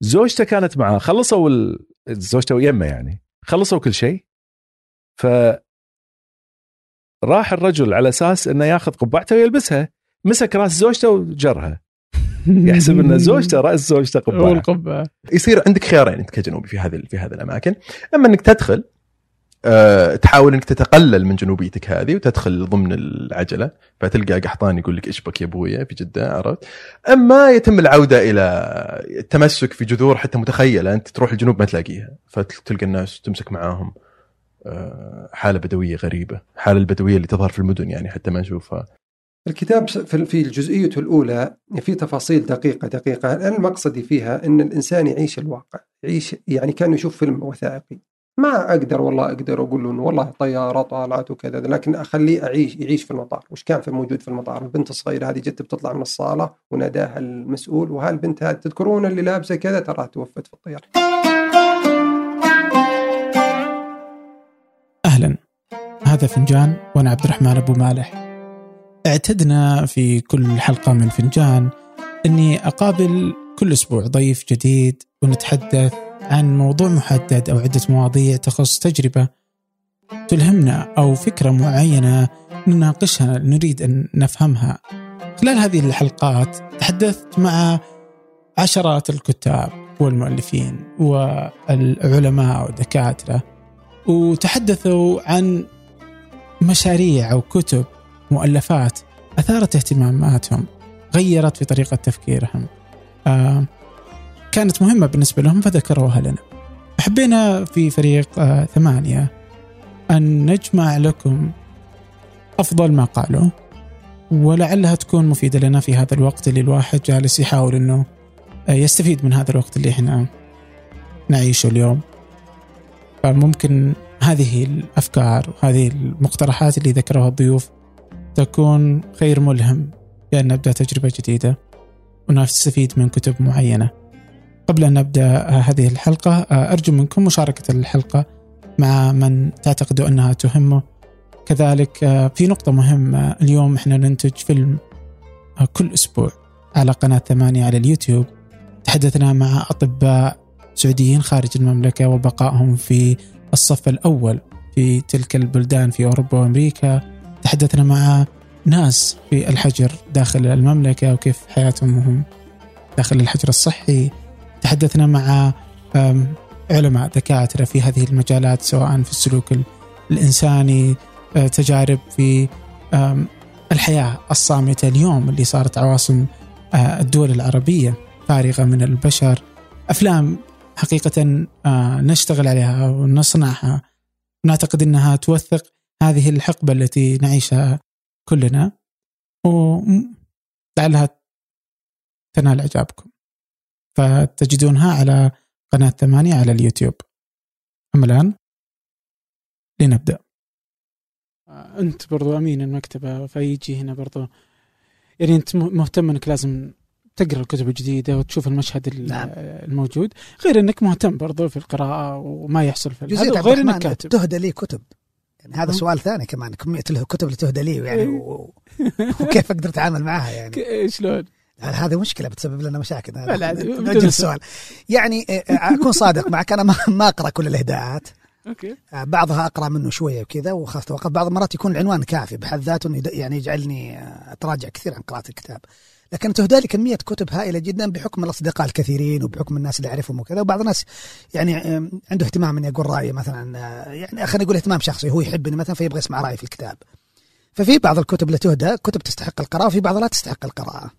زوجته كانت معاه خلصوا ال... زوجته ويمه يعني خلصوا كل شيء. ف راح الرجل على أساس إنه ياخذ قبعته ويلبسها مسك رأس زوجته وجرها. يحسب إن زوجته رأس زوجته قبعة. والقبعة. يصير عندك خيارين أنت كجنوبي في هذه في هذه الأماكن. أما إنك تدخل أه تحاول إنك تتقلل من جنوبيتك هذه وتدخل ضمن العجلة فتلقى قحطان يقول لك إيش بك يا أبويا في جدة عرفت؟ أما يتم العودة إلى التمسك في جذور حتى متخيلة أنت تروح الجنوب ما تلاقيها فتلقى الناس تمسك معاهم أه حالة بدوية غريبة، حالة البدوية اللي تظهر في المدن يعني حتى ما نشوفها. الكتاب في الجزئية الأولى في تفاصيل دقيقة دقيقة أنا المقصدي فيها أن الإنسان يعيش الواقع يعيش يعني كان يشوف فيلم وثائقي ما أقدر والله أقدر أقول له إنه والله طيارة طالعت وكذا لكن أخليه أعيش يعيش في المطار. وش كان في موجود في المطار؟ البنت الصغيرة هذه جت بتطلع من الصالة وناداها المسؤول وهالبنت هذه تذكرون اللي لابسة كذا؟ ترى توفت في الطيارة. أهلا. هذا فنجان وأنا عبد الرحمن أبو مالح. اعتدنا في كل حلقة من فنجان أني أقابل كل أسبوع ضيف جديد ونتحدث عن موضوع محدد أو عدة مواضيع تخص تجربة تلهمنا أو فكرة معينة نناقشها نريد أن نفهمها. خلال هذه الحلقات تحدثت مع عشرات الكتاب والمؤلفين والعلماء والدكاترة وتحدثوا عن مشاريع أو كتب مؤلفات أثارت اهتماماتهم غيرت في طريقة تفكيرهم. آه كانت مهمة بالنسبة لهم فذكروها لنا. حبينا في فريق آه ثمانية أن نجمع لكم أفضل ما قالوا ولعلها تكون مفيدة لنا في هذا الوقت اللي الواحد جالس يحاول أنه آه يستفيد من هذا الوقت اللي إحنا نعيشه اليوم. فممكن هذه الأفكار وهذه المقترحات اللي ذكروها الضيوف تكون خير ملهم بأن نبدأ تجربة جديدة ونستفيد من كتب معينة. قبل أن نبدأ هذه الحلقة أرجو منكم مشاركة الحلقة مع من تعتقدوا أنها تهمه. كذلك في نقطة مهمة اليوم إحنا ننتج فيلم كل أسبوع على قناة ثمانية على اليوتيوب. تحدثنا مع أطباء سعوديين خارج المملكة وبقائهم في الصف الأول في تلك البلدان في أوروبا وأمريكا. تحدثنا مع ناس في الحجر داخل المملكة وكيف حياتهم وهم داخل الحجر الصحي. تحدثنا مع علماء دكاترة في هذه المجالات سواء في السلوك الإنساني تجارب في الحياة الصامتة اليوم اللي صارت عواصم الدول العربية فارغة من البشر. أفلام حقيقة نشتغل عليها ونصنعها. نعتقد أنها توثق هذه الحقبة التي نعيشها كلنا. ولعلها تنال إعجابكم. فتجدونها على قناة ثمانية على اليوتيوب. أما الآن لنبدأ. أنت برضو أمين المكتبة فيجي هنا برضو. يعني أنت مهتم أنك لازم تقرأ الكتب الجديدة وتشوف المشهد نعم. الموجود غير إنك مهتم برضو في القراءة وما يحصل في هذا غير إنك كاتب. تهدى لي كتب. يعني هذا سؤال ثاني كمان كمية الكتب اللي تهدى لي يعني إيه. و... وكيف أقدر أتعامل معها يعني؟ شلون؟ هذه مشكلة بتسبب لنا مشاكل. لا السؤال يعني إيه، أكون صادق معك. أنا ما أقرأ كل الإهداءات. okay. آه، بعضها أقرأ منه شوية وكذا وخاصة وقت بعض المرات يكون العنوان كافي بحد ذاته يعني يجعلني آه، أتراجع كثير عن قراءة الكتاب. لكن تهدى لي كمية كتب هائلة جدا بحكم الأصدقاء الكثيرين وبحكم الناس اللي أعرفهم وكذا. وبعض الناس يعني عنده اهتمام إني أقول رايه مثلا آه، يعني خلينا نقول اهتمام شخصي. هو يحبني مثلا فيبغى يسمع رأيي في الكتاب. ففي بعض الكتب اللي تهدى كتب تستحق القراءة وفي بعضها لا تستحق القراءة.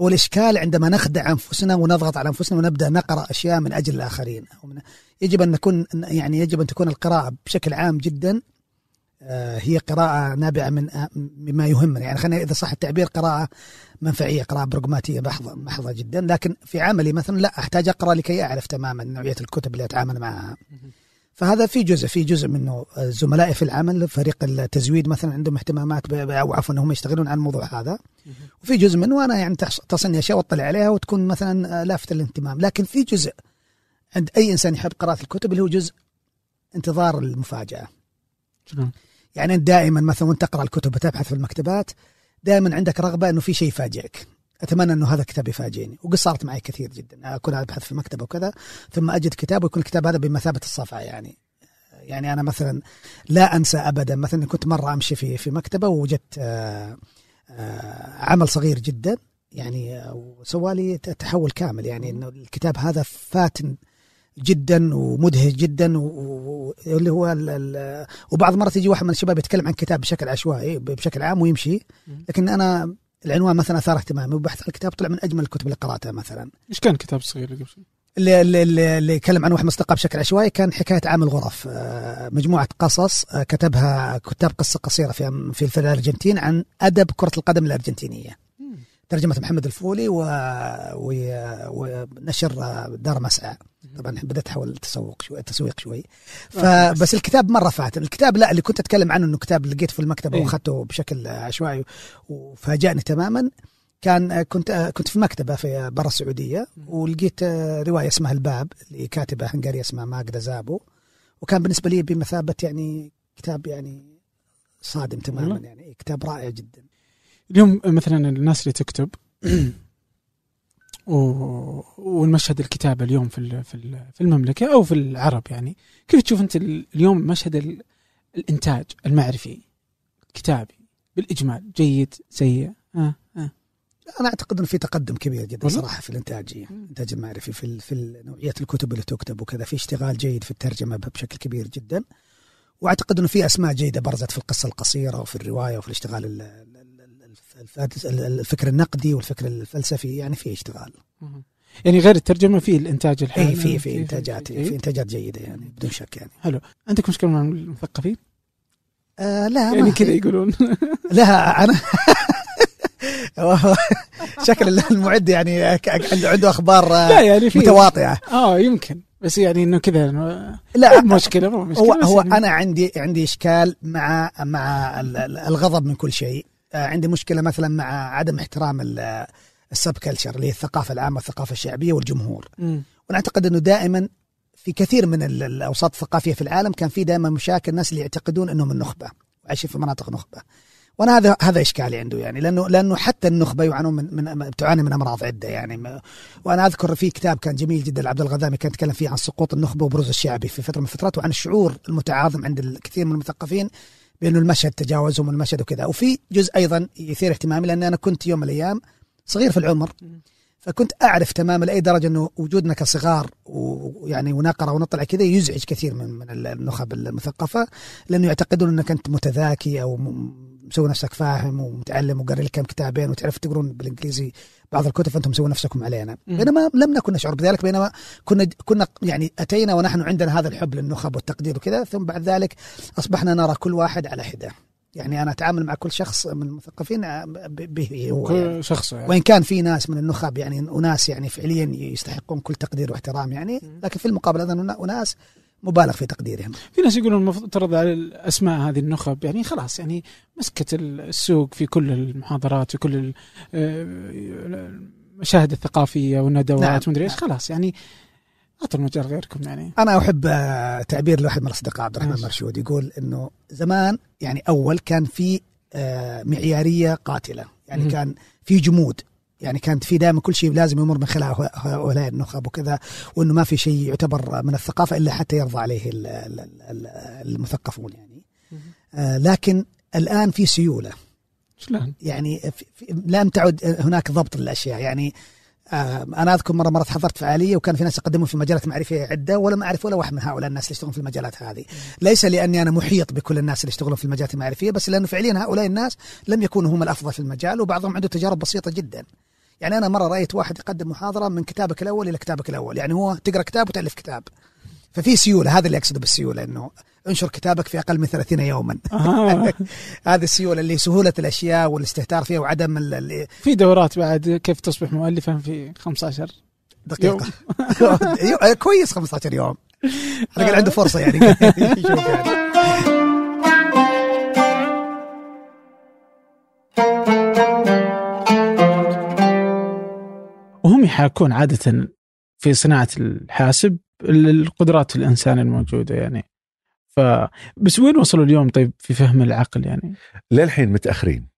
هو الإشكال عندما نخدع أنفسنا ونضغط على أنفسنا ونبدأ نقرأ أشياء من أجل الآخرين. يجب أن نكون يعني يجب أن تكون القراءة بشكل عام جدا آه، هي قراءة نابعة من آه، مما يهمنا. يعني خلينا إذا صح التعبير قراءة منفعية قراءة برغماتية محضة, محضة جدا. لكن في عملي مثلا لا أحتاج أقرأ لكي أعرف تماما نوعية الكتب اللي أتعامل معها. فهذا في جزء في جزء منه. آه، زملائي في العمل فريق التزويد مثلا عندهم اهتمامات أو عفوا هم يشتغلون على الموضوع هذا. وفي جزء منه أنا يعني تصلني أشياء وأطلع عليها وتكون مثلا لافته للاهتمام لكن في جزء عند أي إنسان يحب قراءة الكتب اللي هو جزء انتظار المفاجأة. يعني أنت دائما مثلا وأنت تقرأ الكتب وتبحث في المكتبات دائما عندك رغبة إنه في شيء يفاجئك. أتمنى أنه هذا الكتاب يفاجئني. وقد صارت معي كثير جدا. أكون أبحث في مكتبه وكذا ثم أجد كتاب ويكون الكتاب هذا بمثابة الصفعه يعني. يعني أنا مثلا لا أنسى ابدا. مثلا كنت مرة أمشي في في مكتبة ووجدت آه، آه، عمل صغير جدا. يعني وسوى لي تحول كامل. يعني إنه الكتاب هذا فاتن جدا ومدهش جدا واللي هو وبعض مرات يجي واحد من الشباب يتكلم عن كتاب بشكل عشوائي بشكل عام ويمشي. لكن أنا العنوان مثلا أثار اهتمامي وبحث عن الكتاب طلع من أجمل الكتب اللي قرأتها مثلا. إيش كان كتاب صغير قبل اللي, اللي, اللي يتكلم عن واحد مصدقاء بشكل عشوائي كان حكاية عام الغرف. آه، مجموعة قصص آه، كتبها كتاب قصة قصيرة في في الأرجنتين عن أدب كرة القدم الأرجنتينية. ترجمة محمد الفولي و... و... ونشر دار مسعى. طبعا بدأت أحاول التسوق شوي التسويق شوي. فبس الكتاب مرة فاتن الكتاب لا اللي كنت أتكلم عنه إنه كتاب لقيته في المكتبه إيه؟ وأخذته بشكل عشوائي وفاجأني تماما. كان كنت كنت في مكتبة في برا السعودية ولقيت رواية اسمها الباب لكاتبه هنغارية اسمها ماجدا زابو. وكان بالنسبة لي بمثابة يعني كتاب يعني صادم تماما يعني كتاب رائع جدا. اليوم مثلا الناس اللي تكتب والمشهد الكتابه اليوم في في المملكة أو في العرب يعني كيف تشوف أنت اليوم مشهد الإنتاج المعرفي؟ الكتابي بالإجمال جيد سيء ها ها. أنا أعتقد إنه في تقدم كبير جدا صراحة في الانتاجيه الإنتاج المعرفي في في نوعية الكتب اللي تكتب وكذا. في اشتغال جيد في الترجمة بشكل كبير جدا. وأعتقد إنه في أسماء جيدة برزت في القصة القصيرة وفي الرواية وفي الاشتغال الفكر النقدي والفكر الفلسفي يعني في اشتغال. يعني غير الترجمة في الإنتاج الحالي اي في في انتاجات في, إنتاجات جيدة يعني بدون شك يعني. حلو. عندك مشكلة مع المثقفين؟ آه لا يعني كذا يقولون. لا أنا شكل المعد يعني عنده أخبار لا يعني متواطئة. آه يمكن. بس يعني إنه كذا لا مشكلة مو مشكلة هو, هو يعني. أنا عندي عندي إشكال مع مع الغضب من كل شيء. آه، عندي مشكلة مثلا مع عدم احترام السب كلتشر اللي هي الثقافة العامة الثقافه الشعبية والجمهور. وأنا اعتقد إنه دائما في كثير من الأوساط الثقافية في العالم كان في دائما مشاكل الناس اللي يعتقدون إنهم النخبة وعايشين في مناطق نخبة. وأنا هذا هذا إشكالي عنده يعني لأنه لأنه حتى النخبة يعانون من من تعاني من أمراض عدة يعني. وأنا أذكر في كتاب كان جميل جدا لعبد الغذامي كان يتكلم فيه عن سقوط النخبة وبروز الشعبي في فترة من الفترات وعن الشعور المتعاظم عند الكثير من المثقفين بأنه المشهد تجاوزهم المشهد وكذا. وفي جزء أيضا يثير اهتمامي لأن أنا كنت يوم من الأيام صغير في العمر فكنت أعرف تماما لأي درجة أنه وجودنا كصغار ويعني ونقرأ ونطلع كذا يزعج كثير من من النخب المثقفة لأنه يعتقدون أنك أنت متذاكي أو مسوي نفسك فاهم ومتعلم وقاري لك كم كتابين وتعرف تقرون بالإنجليزي بعض الكتب فانتم مسوين نفسكم علينا بينما لم نكن نشعر بذلك بينما كنا كنا يعني أتينا ونحن عندنا هذا الحب للنخب والتقدير وكذا ثم بعد ذلك أصبحنا نرى كل واحد على حدة يعني أنا أتعامل مع كل شخص من المثقفين به هو كل يعني. شخص يعني. وإن كان في ناس من النخب يعني أناس يعني فعليا يستحقون كل تقدير واحترام يعني لكن في المقابل أيضا أناس مبالغ في تقديرهم في ناس يقولون المفترض على الأسماء هذه النخب يعني خلاص يعني مسكت السوق في كل المحاضرات في كل آه، المشاهد الثقافية والندوات نعم. ومدري إيش خلاص يعني اعطوا المجال غيركم يعني أنا أحب آه، تعبير لواحد من الأصدقاء عبد الرحمن مرشود يقول إنه زمان يعني أول كان في آه، معيارية قاتلة يعني م. كان في جمود يعني كانت في دائما كل شيء لازم يمر من خلال هؤلاء النخب وكذا وإنه ما في شيء يعتبر من الثقافة إلا حتى يرضى عليه المثقفون يعني. آه لكن الآن في سيولة. شلون؟ يعني لم تعد هناك ضبط للأشياء. يعني آه أنا أذكر مره مرات حضرت فعالية وكان في ناس يقدمون في مجالات معرفية عدة ولم أعرف ولا واحد من هؤلاء الناس اللي يشتغلون في المجالات هذه. ليس لأني أنا محيط بكل الناس اللي يشتغلون في المجالات المعرفية بس لأنه فعليا هؤلاء الناس لم يكونوا هم الأفضل في المجال وبعضهم عنده تجارب بسيطة جدا. يعني أنا مرة رأيت واحد يقدم محاضرة من كتابك الأول إلى كتابك الأول. يعني هو تقرأ كتاب وتألف كتاب. ففي سيولة هذا اللي أقصده بالسيولة إنه انشر كتابك في أقل من 30 يوما. هذه السيولة اللي سهولة الأشياء والاستهتار فيها وعدم اللي في دورات بعد كيف تصبح مؤلفا في 15 دقيقة. كويس 15 يوم. على عنده فرصة يعني. يحاكون عادة في صناعة الحاسب القدرات الإنسان الموجودة يعني. ف بس وين وصلوا اليوم طيب في فهم العقل يعني؟ للحين متأخرين.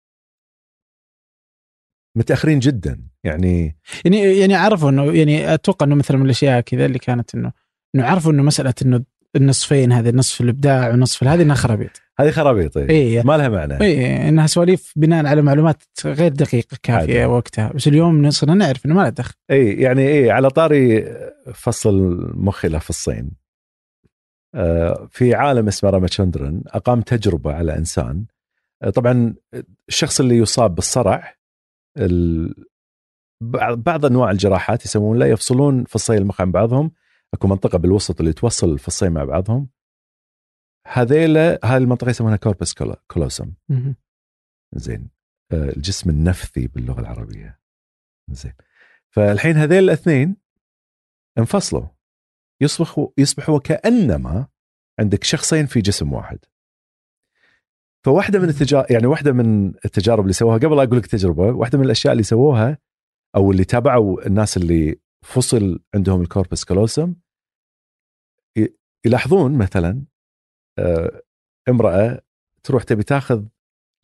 متأخرين جدا يعني يعني يعني عرفوا إنه يعني أتوقع إنه مثلا من الأشياء كذا اللي كانت إنه إنه عرفوا إنه مسألة إنه النصفين هذه نصف الإبداع ونصف هذه انها خرابيط هذه خرابيط إيه. إيه. ما لها معنى. اي إنها سواليف بناء على معلومات غير دقيقة كافية عادي. وقتها. بس اليوم صرنا نعرف إنه ما له دخل. إي يعني إي على طاري فصل مخي له فصين آه، في عالم اسمه راماتشندرن أقام تجربة على إنسان. آه، طبعا الشخص اللي يصاب بالصرع ال- بعض أنواع الجراحات يسوون له يفصلون فصي المخ عن بعضهم. أكو منطقة بالوسط اللي توصل الفصين مع بعضهم. هذيلا هاي المنطقة يسمونها corpus callosum زين. آه، الجسم النفثي باللغة العربية. زين. فالحين هذيل الاثنين انفصلوا. يصبحوا يصبحوا كانما عندك شخصين في جسم واحد. فواحدة من التجارب يعني واحدة من التجارب اللي سووها قبل أقول لك تجربة واحدة من الأشياء اللي سووها أو اللي تابعوا الناس اللي فصل عندهم الكوربس كالوسم ي- يلاحظون مثلا امرأة تروح تبي تاخذ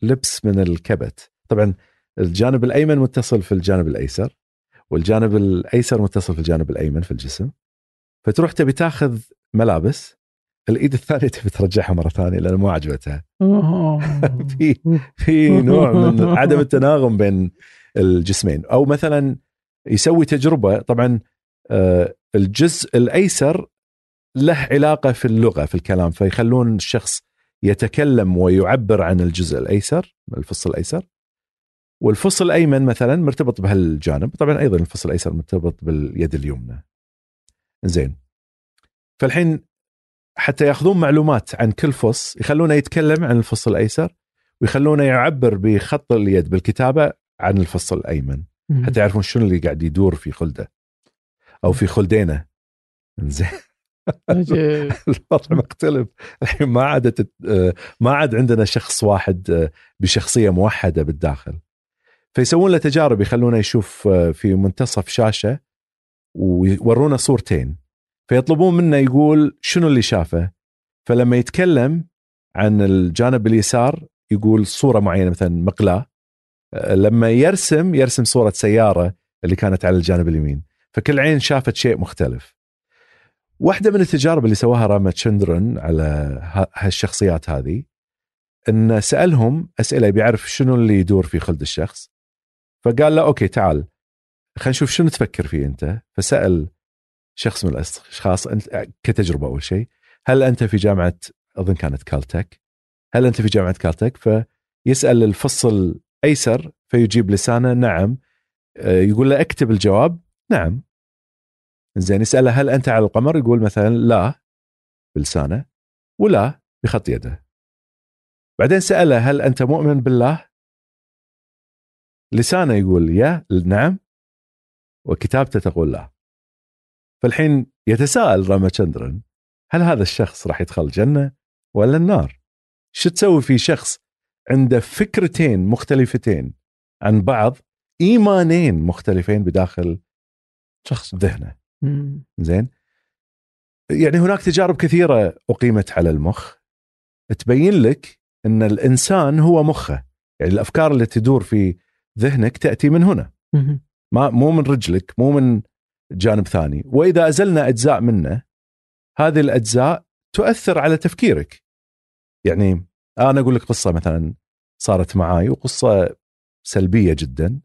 لبس من الكبت. طبعا الجانب الأيمن متصل في الجانب الأيسر والجانب الأيسر متصل في الجانب الأيمن في الجسم. فتروح تبي تاخذ ملابس الإيد الثانية تبي ترجعها مرة ثانية لأن ما عجبتها. في في نوع من عدم التناغم بين الجسمين. أو مثلا يسوي تجربة طبعا آه، الجزء الأيسر له علاقة في اللغة في الكلام فيخلون الشخص يتكلم ويعبر عن الجزء الأيسر الفص الأيسر. والفص الأيمن مثلا مرتبط بهالجانب طبعا أيضا الفص الأيسر مرتبط باليد اليمنى. زين. فالحين حتى يأخذون معلومات عن كل فص يخلونه يتكلم عن الفص الأيسر ويخلونه يعبر بخط اليد بالكتابة عن الفص الأيمن. حتى يعرفون شنو اللي قاعد يدور في خلده أو في خلدينه. زين. الوضع مختلف. الحين ما عادت ما عاد عندنا شخص واحد بشخصية موحدة بالداخل. فيسوون له تجارب يخلونه يشوف في منتصف شاشة ويورونا صورتين. فيطلبون منه يقول شنو اللي شافه. فلما يتكلم عن الجانب اليسار يقول صورة معينة مثلا مقلاة. لما يرسم يرسم صورة سيارة اللي كانت على الجانب اليمين. فكل عين شافت شيء مختلف. واحدة من التجارب اللي سواها راماتشندرن على هالشخصيات هذه إن سألهم أسئلة بيعرف شنو اللي يدور في خلد الشخص فقال له okay تعال خلينا نشوف شنو تفكر فيه أنت. فسأل شخص من الأشخاص أنت كتجربة أول شيء هل أنت في جامعة أظن كانت كالتك هل أنت في جامعة كالتك؟ فيسأل الفص الأيسر فيجيب لسانه نعم آه، يقول له اكتب الجواب نعم. زين يسأله هل أنت على القمر؟ يقول مثلا لا بلسانه ولا بخط يده. بعدين سأله هل أنت مؤمن بالله؟ لسانه يقول يا نعم. وكتابته تقول لا. فالحين يتساءل راماتشندرن هل هذا الشخص راح يدخل الجنة ولا النار؟ شو تسوي في شخص عنده فكرتين مختلفتين عن بعض إيمانين مختلفين بداخل شخص ذهنه. زين. يعني هناك تجارب كثيرة أقيمت على المخ. تبين لك أن الإنسان هو مخه. يعني الأفكار اللي تدور في ذهنك تأتي من هنا. ما مو من رجلك مو من جانب ثاني. وإذا أزلنا أجزاء منه هذه الأجزاء تؤثر على تفكيرك. يعني أنا أقول لك قصة مثلا صارت معاي وقصة سلبية جدا.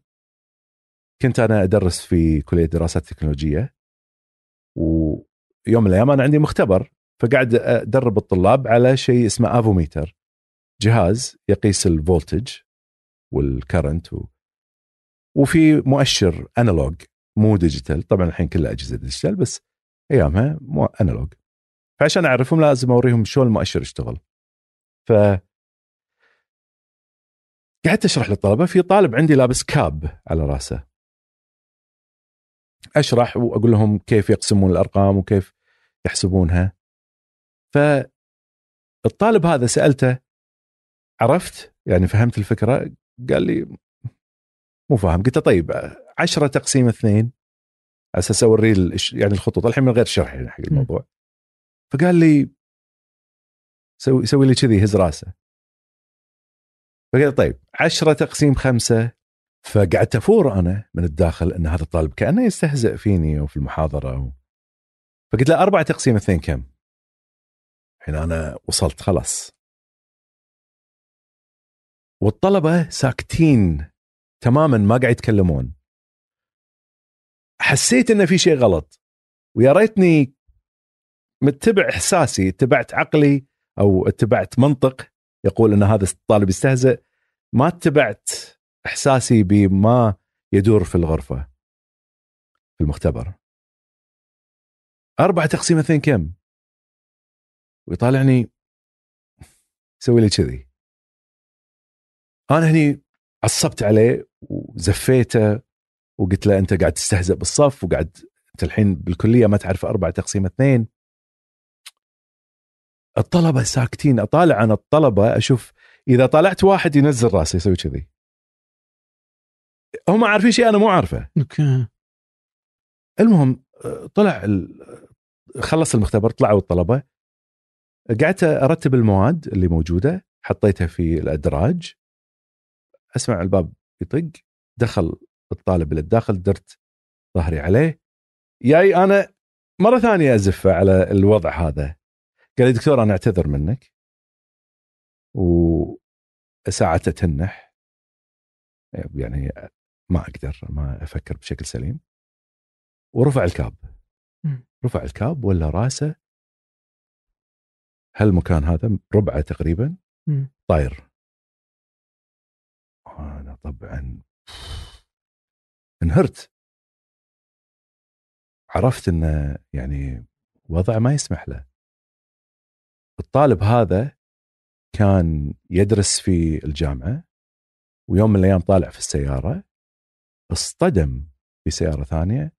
كنت أنا أدرس في كلية دراسات تكنولوجية. ويوم من الأيام أنا عندي مختبر فقاعد أدرب الطلاب على شيء اسمه افوميتر جهاز يقيس ال voltage وال current و... وفي مؤشر analog مو digital طبعا الحين كلها أجهزة digital بس أيامها مو analog فعشان أعرفهم لازم أوريهم شلون المؤشر يشتغل ف قعدت أشرح للطلبة في طالب عندي لابس cap على راسه. أشرح وأقول لهم كيف يقسمون الأرقام وكيف يحسبونها. فالطالب هذا سألته عرفت؟ يعني فهمت الفكرة؟ قال لي مو فاهم. قلت له طيب عشرة تقسيم اثنين على أساس اوريه الإش- يعني الخطوط. الحين من غير شرح يعني حق الموضوع. فقال لي سوي سوي لي كذي هز راسه. فقال طيب عشرة تقسيم خمسة فقعدت أفور أنا من الداخل إن هذا الطالب كأنه يستهزئ فيني وفي المحاضرة و... فقلت له أربعة تقسيم اثنين كم؟ الحين أنا وصلت خلاص. والطلبة ساكتين تماما ما قاعد يتكلمون. حسيت إن في شيء غلط. ويا ريتني متبع إحساسي اتبعت عقلي أو اتبعت منطق يقول إن هذا الطالب يستهزئ ما اتبعت إحساسي بما يدور في الغرفة في المختبر. أربعة تقسيم اثنين كم؟ ويطالعني يسوي لي كذي. أنا هني عصبت عليه وزفيته وقلت له أنت قاعد تستهزئ بالصف وقاعد أنت الحين بالكلية ما تعرف أربعة تقسيم اثنين. الطلبة ساكتين أطالع عن الطلبة أشوف إذا طالعت واحد ينزل راسه يسوي كذي. هم عارفين شيء أنا مو عارفه. أوكي. المهم طلع خلص المختبر طلعوا الطلبة. قعدت أرتب المواد اللي موجودة حطيتها في الأدراج. أسمع الباب يطق. دخل الطالب للداخل درت ظهري عليه. جاي أنا مرة ثانية ازفه على الوضع هذا. قال لي دكتور أنا أعتذر منك. وساعته تنح. يعني ما أقدر ما أفكر بشكل سليم. ورفع الكاب. رفع الكاب ولا راسه. هالمكان هذا ربعه تقريبا. طاير. أنا طبعا انهرت. عرفت إنه يعني وضع ما يسمح له. الطالب هذا كان يدرس في الجامعة ويوم من الأيام طالع في السيارة. اصطدم في سياره ثانية.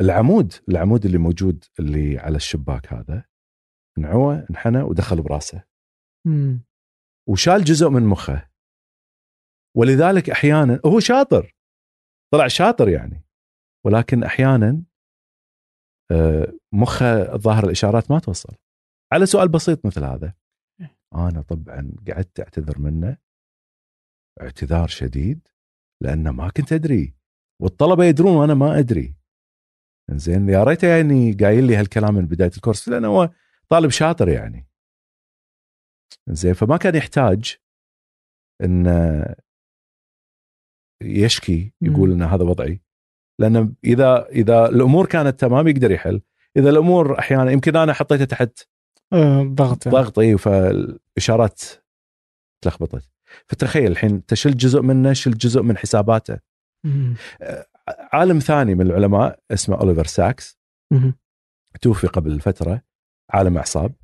العمود العمود اللي موجود اللي على الشباك هذا انعوى انحنى ودخل براسه. وشال جزء من مخه. ولذلك أحيانا هو شاطر. طلع شاطر يعني. ولكن أحيانا آه، مخه ظاهر الإشارات ما توصل. على سؤال بسيط مثل هذا. أنا طبعا قعدت أعتذر منه. اعتذار شديد لأنه ما كنت أدري. والطلبة يدرون وأنا ما أدري. زين يا ريته يعني قايل لي هالكلام من بداية الكورس لأنه هو طالب شاطر يعني. زين فما كان يحتاج إن يشكي يقول إن هذا وضعي. لأن إذا إذا الأمور كانت تمام يقدر يحل. إذا الأمور أحيانا يمكن أنا حطيته تحت آه، ضغط يعني. ضغط إي فالإشارات تلخبطت. فتخيل الحين تشل جزء منه شل جزء من حساباته. مم. آه، عالم ثاني من العلماء اسمه أوليفر ساكس. مم. توفي قبل فتره عالم أعصاب.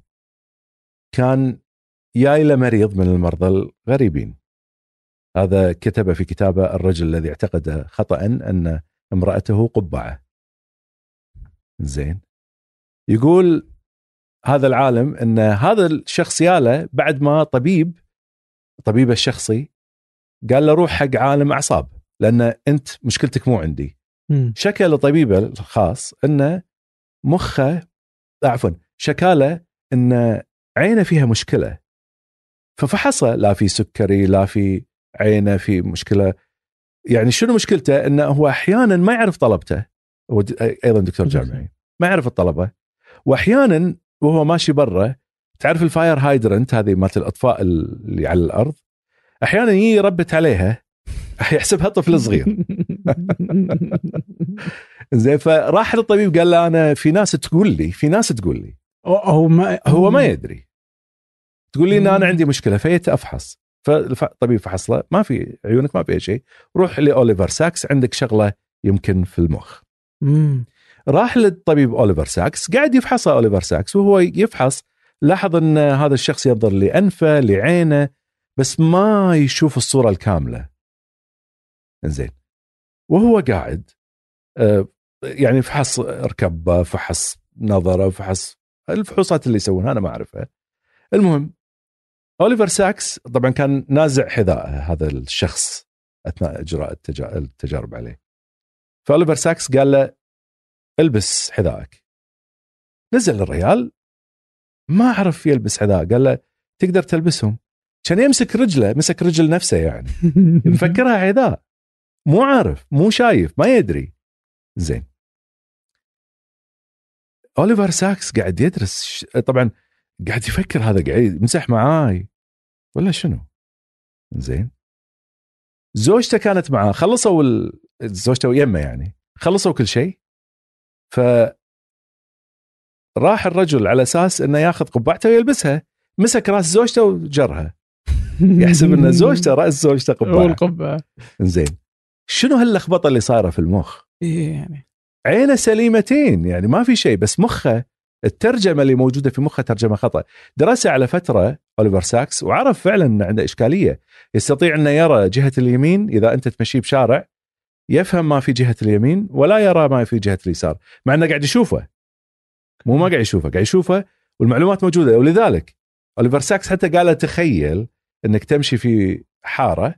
كان جاي له مريض من المرضى الغريبين. هذا كتب في كتابه الرجل الذي اعتقد خطأ أن امرأته قبعة. زين. يقول هذا العالم أن هذا الشخص ياله بعد ما طبيب طبيبه الشخصي قال له روح حق عالم أعصاب. لأن أنت مشكلتك مو عندي. مم. شكى لطبيبه الخاص انه مخه عفوا شكى له إن عينه فيها مشكلة. ففحصه لا في سكري لا في عينه في مشكلة. يعني شنو مشكلته؟ انه هو أحيانا ما يعرف طلبته. هو أيضا دكتور جامعي. ما يعرف الطلبة. واحيانا وهو ماشي برا تعرف ال fire hydrant هذه مالت الأطفاء اللي على الأرض؟ أحيانا يجي يربت عليها. يحسبها طفل صغير. زين فراح للطبيب قال له أنا في ناس تقول لي في ناس تقول لي. هو ما هو ما يدري. تقول لي إن أنا عندي مشكلة فيت افحص فالطبيب فحص له ما في عيونك ما في شيء. روح لأوليفر ساكس عندك شغلة يمكن في المخ. مم. راح للطبيب أوليفر ساكس قاعد يفحصه أوليفر ساكس وهو يفحص لاحظ إن هذا الشخص ينظر لأنفه لعينه بس ما يشوف الصورة الكاملة. زين وهو قاعد آه، يعني فحص ركبة فحص نظرة فحص الفحوصات اللي يسوونها أنا ما أعرفها. المهم أوليفر ساكس طبعا كان نازع حذاءه هذا الشخص أثناء إجراء التجارب عليه. فأوليفر ساكس قال له ألبس حذائك. نزل الريال. ما عرف يلبس حذاء. قال له تقدر تلبسهم. كان يمسك رجله مسك رجل نفسه يعني. مفكرها حذاء. مو عارف مو شايف ما يدري. زين. أوليفر ساكس قاعد يدرس طبعا قاعد يفكر هذا قاعد يمسح معاي. ولا شنو؟ زين. زوجته كانت معاه خلصوا ال... زوجته يمه يعني خلصوا كل شيء. ف راح الرجل على أساس إنه ياخذ قبعته ويلبسها. مسك رأس زوجته وجرها. يحسب إن زوجته رأس زوجته قبعة. والقبعه زين. شنو هاللخبطة اللي صايرة في المخ؟ إيه يعني. عينه سليمتين يعني ما في شيء بس مخه الترجمة اللي موجودة في مخه ترجمة خطأ. درسها على فترة أوليفر ساكس وعرف فعلا ان عنده إشكالية. يستطيع إنه يرى جهة اليمين إذا أنت تمشيه بشارع يفهم ما في جهة اليمين ولا يرى ما في جهة اليسار. مع إنه قاعد يشوفه. مو ما قاعد يشوفه قاعد يشوفه والمعلومات موجودة. ولذلك أوليفر ساكس حتى قال تخيل إنك تمشي في حارة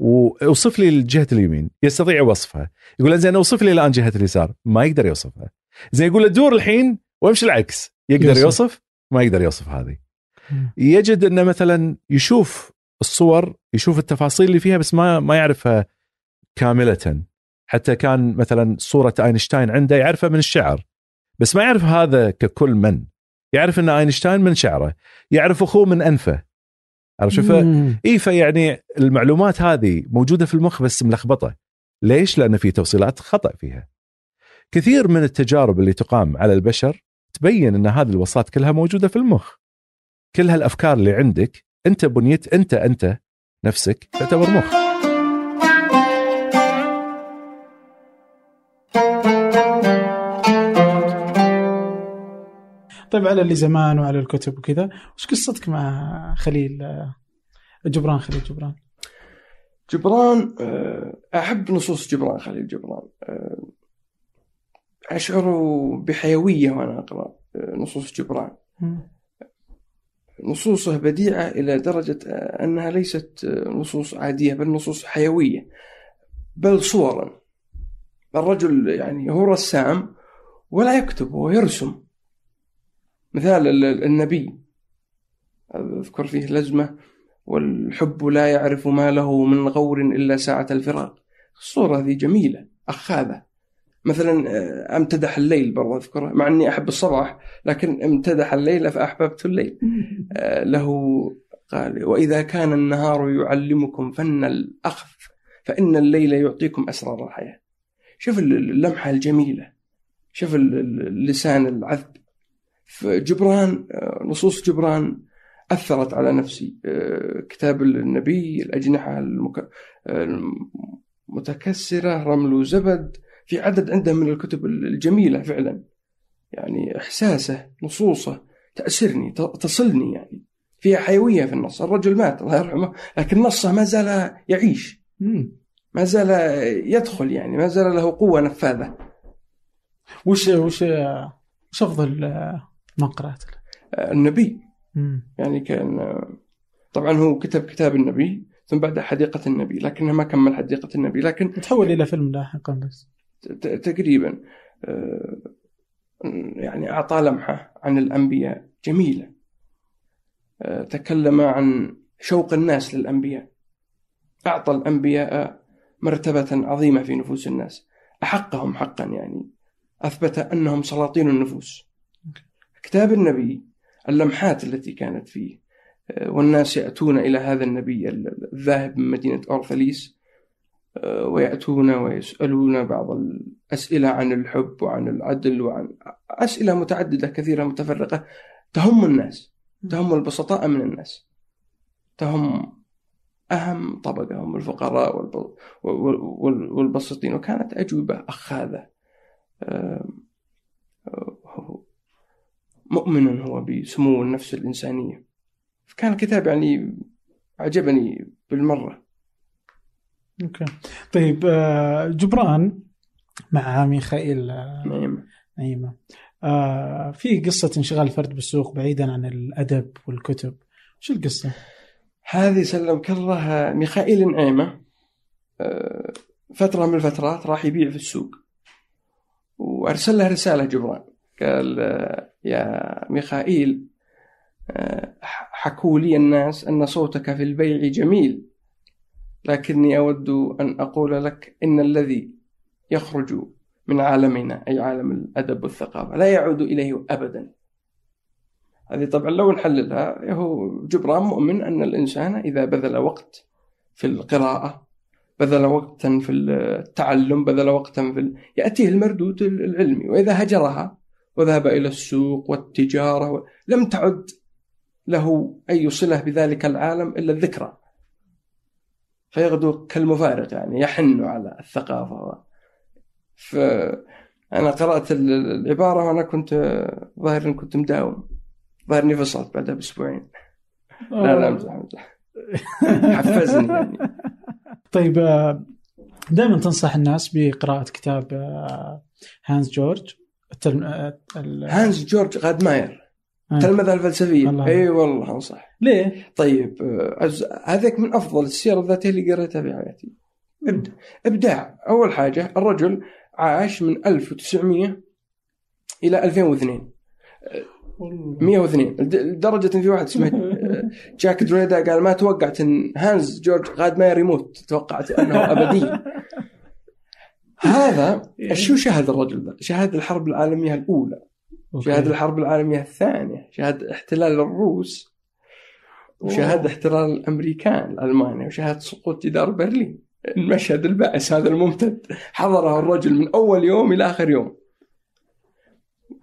وأوصف لي جهه اليمين يستطيع وصفها. يقول زين أوصف لي الآن جهة اليسار ما يقدر يوصفها. زين يقول له دور الحين وامشي العكس يقدر يوصف, يوصف ما يقدر يوصف هذه. يجد إنه مثلا يشوف الصور يشوف التفاصيل اللي فيها بس ما ما يعرفها كاملة. حتى كان مثلا صورة أينشتاين عنده يعرفها من الشعر بس ما يعرف هذا ككل من. يعرف إن أينشتاين من شعره يعرف أخوه من أنفه. عرفت شوف اي فيعني المعلومات هذه موجودة في المخ بس ملخبطة. ليش؟ لأن في توصيلات خطأ فيها. كثير من التجارب اللي تقام على البشر تبين إن هذه الوصلات كلها موجودة في المخ. كل هالأفكار اللي عندك أنت بنيت أنت أنت نفسك تعتبر مخ. طيب على اللي زمان وعلى الكتب وكذا. وش قصتك مع خليل؟ جبران خليل جبران. جبران آه، أحب نصوص جبران خليل جبران. آه، أشعر بحيوية وأنا أقرأ آه، نصوص جبران. نصوصه بديعة إلى درجة أنها ليست نصوص عادية بل نصوص حيوية بل صورا. الرجل يعني هو رسام ولا يكتب هو يرسم. مثال النبي. أذكر فيه لزمة والحب لا يعرف ما له من غور إلا ساعة الفراق. الصورة هذه جميلة أخاذة. مثلا آه، أمتدح الليل برضه أذكره مع إني أحب الصباح لكن امتدح الليل فأحببت الليل. آه، له قال وإذا كان النهار يعلمكم فن الاخذ فإن الليل يعطيكم أسرار الحياة. شوف اللمحة الجميلة. شوف اللسان العذب. فجبران آه، نصوص جبران أثرت على نفسي. آه، كتاب النبي الأجنحة المتكسرة رمل زبد في عدد عنده من الكتب الجميلة فعلا. يعني إحساسه نصوصه تأسرني تصلني يعني. فيها حيوية في النص الرجل مات الله يرحمه لكن نصه ما زال يعيش. ما زال يدخل يعني ما زال له قوة نفاذة. وش وش وش أفضل ما قرأت النبي. يعني كان طبعا هو كتب كتاب النبي ثم بعد حديقة النبي لكنه ما كمل حديقة النبي لكن تحول إلى فيلم لاحقا بس. تقريبا آه، يعني أعطى لمحة عن الأنبياء جميلة. آه، تكلم عن شوق الناس للأنبياء. أعطى الأنبياء مرتبة عظيمة في نفوس الناس. أحقهم حقا يعني. أثبت أنهم سلاطين النفوس. كتاب النبي اللمحات التي كانت فيه آه، والناس يأتون إلى هذا النبي الذاهب من مدينة أورثليس آه، ويأتون ويسألون بعض الأسئلة عن الحب وعن العدل وعن أسئلة متعددة كثيرة متفرقة. تهم الناس تهم البسطاء من الناس. تهم أهم طبقة هم الفقراء والبسيطين. وكانت أجوبة أخاذة آه، مؤمن هو بسمو النفس الإنسانية. كان الكتاب يعني عجبني بالمرة. أوكي. طيب آه، جبران مع ميخائيل آه، نعيمة. نعيمة. آه في قصة انشغال الفرد بالسوق بعيدا عن الأدب والكتب. شو القصة؟ هذه سلمك الله ميخائيل نعيمة. فترة من الفترات راح يبيع في السوق. وأرسل له رسالة جبران. قال يا ميخائيل حكوا لي الناس أن صوتك في البيع جميل لكني أود أن أقول لك إن الذي يخرج من عالمنا أي عالم الأدب والثقافة لا يعود إليه أبدا. هذه طبعا لو نحللها هو جبران مؤمن أن الإنسان إذا بذل وقت في القراءة بذل وقتا في التعلم بذل وقتا في ال... يأتيه المردود العلمي وإذا هجرها وذهب إلى السوق والتجارة و... لم تعد له أي صلة بذلك العالم إلا الذكرى. فيغدو كالمفارق يعني يحن على الثقافة. فأنا قرأت العبارة وأنا كنت ظاهر كنت مداوم. ظاهر إني فصلت بعدها بأسبوعين. لا لا أمزح أمزح. حفزني يعني. طيب آه، دائما تنصح الناس بقراءة كتاب آه، هانز جورج؟ آه، هانز جورج غادماير التلمذة الفلسفية. إي والله انصح ليه؟ طيب هذاك من أفضل السير الذاتية اللي قريتها في حياتي. إبداع. أول حاجة الرجل عاش من 1900 إلى 2002 102 لدرجة إن في واحد اسمه جاك دريدا قال ما توقعت إن هانز جورج غادماير يموت. توقعت أنه أبدي. هذا شو شهد الرجل ذا؟ شهد الحرب العالمية الأولى شهد الحرب العالمية الثانية شهد احتلال الروس وشهد احتلال الأمريكان لألمانيا وشهد سقوط جدار برلين. المشهد البائس هذا الممتد. حضره الرجل من أول يوم إلى آخر يوم.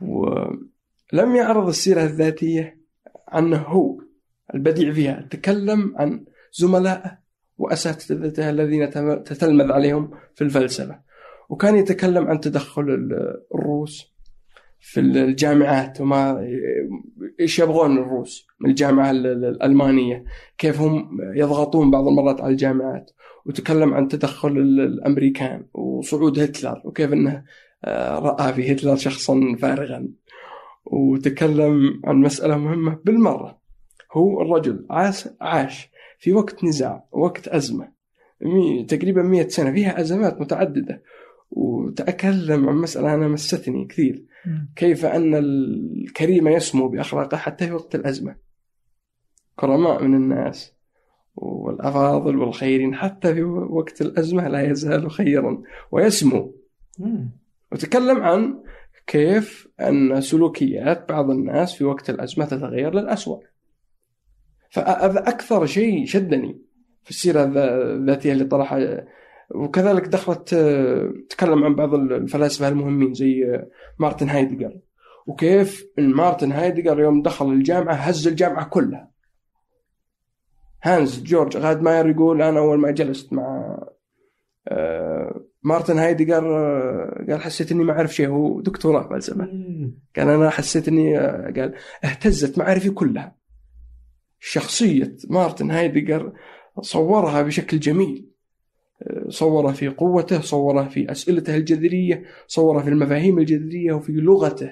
ولم يعرض السيرة الذاتية عنه هو البديع فيها. تكلم عن زملائه وأساتذته الذين تتلمذ عليهم في الفلسفة. وكان يتكلم عن تدخل الروس في الجامعات وما إيش يبغون الروس من الجامعة الألمانية كيف هم يضغطون بعض المرات على الجامعات. وتكلم عن تدخل الأمريكان وصعود هتلر وكيف إنه آه، رأى في هتلر شخصا فارغا. وتكلم عن مسألة مهمة بالمرة. هو الرجل عاش في وقت نزاع وقت أزمة. تقريبا مئة سنة فيها أزمات متعددة. وتكلم عن مسألة أنا مستني كثير. كيف أن الكريم يسمو بأخلاقه حتى في وقت الأزمة. كرماء من الناس والأفاضل والخيرين حتى في وقت الأزمة لا يزال خيرا ويسمو. وتكلم عن كيف أن سلوكيات بعض الناس في وقت الأزمة تتغير للأسوأ. فهذا أكثر شيء شدني في السيرة الذاتية اللي طرحها وكذلك دخلت تكلم عن بعض الفلاسفة المهمين زي مارتن هايدجر وكيف إن مارتن هايدجر يوم دخل الجامعة هز الجامعة كلها. هانز جورج غادماير يقول أنا أول ما جلست مع آه، مارتن هايدجر آه، قال حسيت إني ما أعرف شيء. هو دكتوراه فلسفه قال أنا حسيت إني آه، قال اهتزت معارفي كلها. شخصية مارتن هايدجر صورها بشكل جميل. صورها في قوته صورها في أسئلته الجذرية صورها في المفاهيم الجذرية وفي لغته.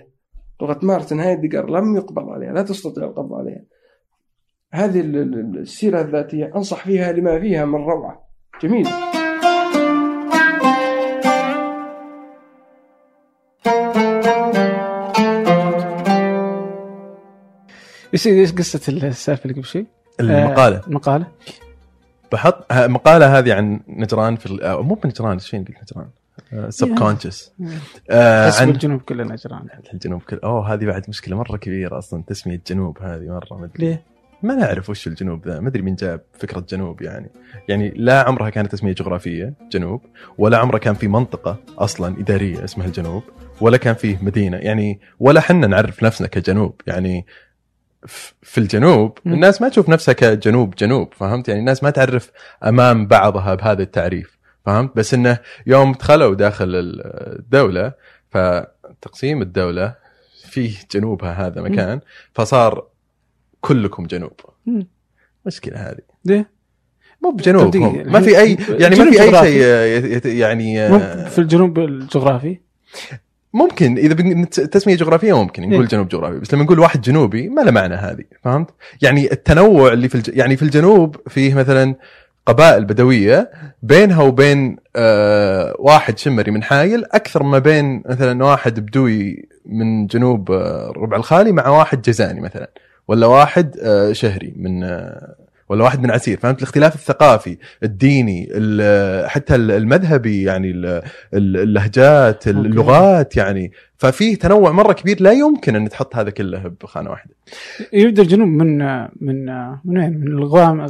لغة مارتن هايدجر لم يقبض عليها لا تستطيع القبض عليها. هذه السيرة الذاتية أنصح فيها لما فيها من روعة. جميل. إيش إيش قصة السالفه اللي قبل شوي؟ المقالة. آه المقالة. بحط مقالة هذه عن نجران في مو بنجران إيش فين قلت نجران؟ سب يعني كونشس آه عن الجنوب كله نجران. الجنوب كله. أوه هذه بعد مشكلة مرة كبيرة أصلا تسمية جنوب هذه مرة مدري ليه؟ ما نعرف وش الجنوب ذا ما أدري مين جاب فكرة جنوب يعني. يعني لا عمرها كانت تسمية جغرافية جنوب ولا عمرها كان في منطقة أصلا إدارية اسمها الجنوب ولا كان فيه مدينة. يعني ولا حنا نعرف نفسنا كجنوب. يعني في الجنوب الناس ما تشوف نفسها كجنوب جنوب فهمت؟ يعني الناس ما تعرف أمام بعضها بهذا التعريف فهمت؟ بس إنه يوم دخلوا داخل الدولة فتقسيم الدولة فيه جنوبها هذا مكان فصار كلكم جنوب. مشكلة هذه. ليه؟ مو بجنوب ما في اي يعني ما في أي شيء يعني في الجنوب الجغرافي؟ ممكن إذا تسميه جغرافية ممكن نقول إيه؟ جنوب جغرافي بس لما نقول واحد جنوبي ما له معنى هذه فهمت؟ يعني التنوع اللي في الج... يعني في الجنوب فيه مثلا قبائل بدوية بينها وبين آه واحد شمري من حايل أكثر ما بين مثلا واحد بدوي من جنوب آه ربع الخالي مع واحد جزاني مثلا ولا واحد آه، شهري من آه، ولا واحد من عسير فهمت؟ الاختلاف الثقافي الديني حتى المذهبي يعني اللهجات اللغات يعني. ففيه تنوع مرة كبير لا يمكن أن تحط هذا كله بخانة واحدة. يبدا الجنوب من من من وين؟ من الغام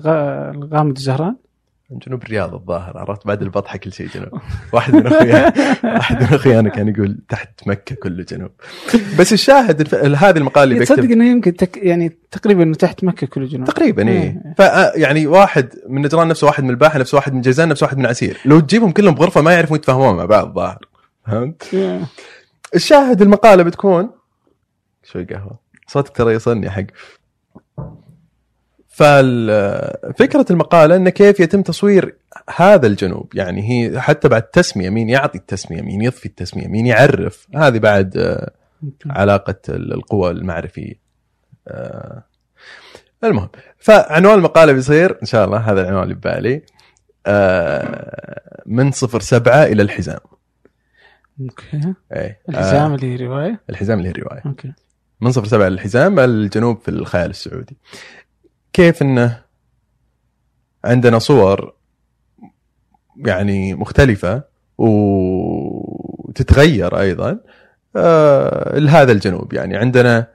الغامض الزهران؟ جنوب الرياض الظاهر؟ عرفت؟ بعد البطحة كل شيء جنوب. واحد من اخوياي واحد من أخويانا كان يقول تحت مكة كله جنوب. بس الشاهد الف... هذه المقال اللي بكتب تصدق إنه يمكن تك... يعني تقريبا إنه تحت مكة كله جنوب. تقريبا اي إيه. ف يعني واحد من نجران نفسه واحد من الباحة نفسه واحد من جيزان نفسه واحد من عسير. لو تجيبهم كلهم بغرفة ما يعرفون يتفاهمون مع بعض الظاهر. فهمت؟ الشاهد المقالة بتكون شوي قهوة. صوتك ترى يصلني حق. ففكرة المقالة أن كيف يتم تصوير هذا الجنوب يعني هي حتى بعد التسمية مين يعطي التسمية مين يضفي التسمية مين يعرف هذه بعد آه، علاقة القوى المعرفية. آه، المهم فعنوان المقالة بيصير إن شاء الله هذا العنوان اللي ببالي آه، من صفر سبعة إلى الحزام. أوكي. إيه الحزام اللي هي رواية؟ الحزام اللي هي رواية. أوكي. من صفر سبعة للحزام الجنوب في المخيال السعودي. كيف إنه عندنا صور يعني مختلفة وتتغير أيضا آه لهذا الجنوب. يعني عندنا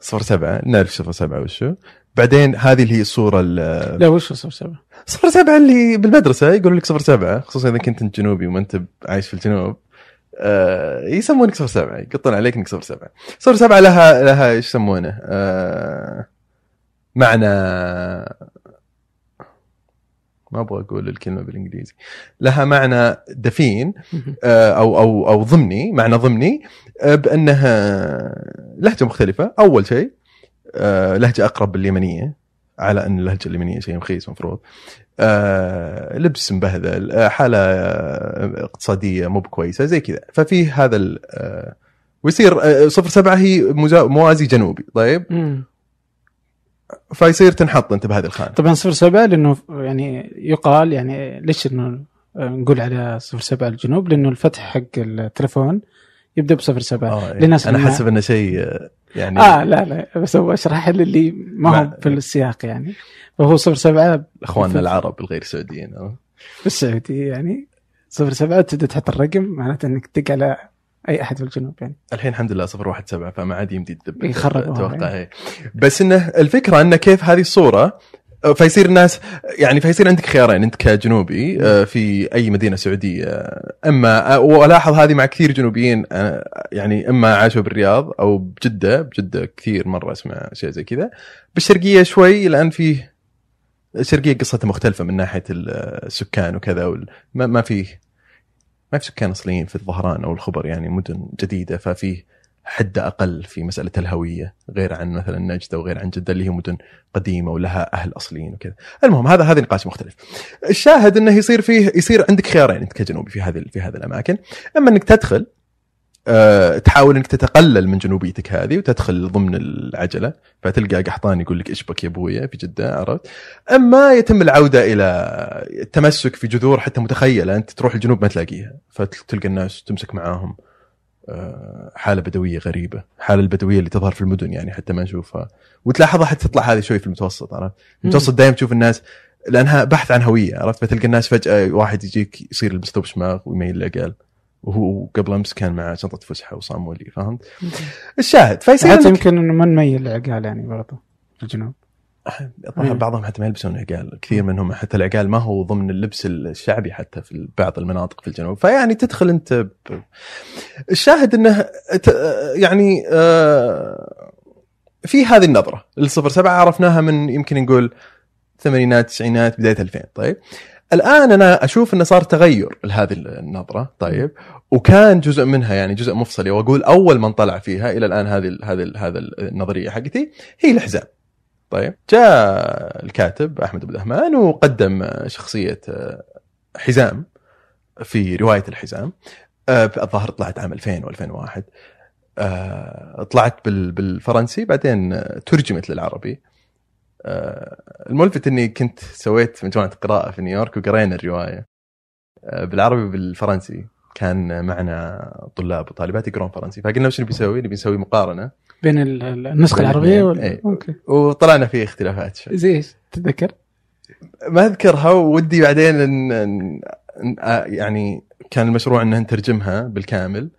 صفر سبعة نعرف صفر سبعة وشو. بعدين هذه اللي هي الصورة لا وش صفر سبعة؟ صفر سبعة اللي بالمدرسة يقولوا لك صفر سبعة خصوصا إذا كنت أنت جنوبي وما أنت عايش في الجنوب. آه يسمونك صفر سبعة يقطون عليك إنك صفر سبعة. صفر سبعة لها لها إيش يسمونه؟ آه معنى ما أبغى أقول الكلمة بالإنجليزي. لها معنى دفين آه، أو أو أو ضمني معنى ضمني آه، بأنها لهجة مختلفة. أول شيء آه، لهجة أقرب باليمنية على أن اللهجة اليمنية شيء رخيص المفروض لبس مبهذل حالة اقتصادية مو بكويسة زي كذا. ففي هذا ويصير صفر سبعة هي موازي جنوبي. طيب؟ فيصير تنحط انت بهذه الخانة. طبعا صفر سبعة لأنه يعني يقال يعني ليش إنه نقول على صفر سبعة الجنوب؟ لأنه الفتح حق التلفون يبدأ بصفر سبعة. آه إيه. للناس أنا حسب إنه شيء يعني آه لا لا بس هو اشرح للي ما هو في السياق يعني. فهو صفر سبعة إخواننا العرب الغير سعوديين في السعوديه يعني صفر سبعة تبدأ تحط الرقم معناته إنك تدق على أي أحد في الجنوب يعني. الحين الحمد لله 017 فما عاد يمدي تدب أتوقع يعني. بس إنه الفكرة انه كيف هذه الصورة فيصير الناس يعني فيصير عندك خيارين أنت كجنوبي آه، في أي مدينة سعودية أما وألاحظ هذه مع كثير جنوبيين آه، يعني أما عاشوا بالرياض أو بجدة بجدة كثير مرة أسمع شيء زي كذا. بالشرقية شوي لأن فيه الشرقية قصتها مختلفة من ناحية السكان وكذا ما, ما فيه ما في سكان أصليين في الظهران أو الخبر يعني مدن جديدة ففيه حدة أقل في مسألة الهوية غير عن مثلا نجدة وغير عن جدة اللي هي مدن قديمة ولها أهل أصليين وكذا. المهم هذا هذا نقاش مختلف. الشاهد إنه يصير فيه يصير عندك خيارين أنت كجنوبي في هذه في هذه الأماكن، أما إنك تدخل أه تحاول إنك تتقلل من جنوبيتك هذه وتدخل ضمن العجلة فتلقى قحطان يقول لك اشبك يا أبويا في جدة عرفت؟ أما يتم العودة إلى التمسك في جذور حتى متخيلة أنت تروح الجنوب ما تلاقيها فتلقى الناس تمسك معاهم أه حالة بدوية غريبة، حالة البدوية اللي تظهر في المدن يعني حتى ما نشوفها وتلاحظها حتى تطلع هذه شوي في المتوسط عرفت؟ المتوسط دائما تشوف الناس لأنها بحث عن هوية عرفت؟ فتلقى الناس فجأة واحد يجيك يصير يلبس ثوب شماغ ويميل العقال وهو قبل أمس كان مع شنطه فسحة وصامولي فهمت؟ الشاهد فيصير حتى يمكن إنه ما نميل العقال يعني برضه في الجنوب. طبعا بعضهم حتى ما يلبسون عقال كثير منهم حتى العقال ما هو ضمن اللبس الشعبي حتى في بعض المناطق في الجنوب. فيعني تدخل أنت ب... الشاهد إنه يعني آه، في هذه النظرة. الصفر سبعة عرفناها من يمكن نقول الثمانينات التسعينات بداية 2000 طيب. الآن أنا أشوف إنه صار تغير لهذه النظرة طيب. وكان جزء منها يعني جزء مفصلي وأقول أول من طلع فيها إلى الآن هذه هذه هذا النظرية حقتي هي الحزام طيب. جاء الكاتب أحمد ابو دهمان وقدم شخصية آه، حزام في رواية الحزام آه، الظاهر طلعت عام 2000 و2001 طلعت بالفرنسي بعدين ترجمت للعربي آه، الملفت إني كنت سويت مجموعه قراءه في نيويورك وقرينا الرواية. آه، بالعربي وبالفرنسي كان معنا طلاب وطالبات يقرون فرنسي. فقلنا وش نبي نسوي؟ نبي نسوي مقارنة. بين النسخة العربية وال... إيه. أوكي. وطلعنا في اختلافات. شوي زي إيش؟ تتذكر؟ ما أذكرها ودي بعدين إن إن يعني كان المشروع ان نترجمها بالكامل.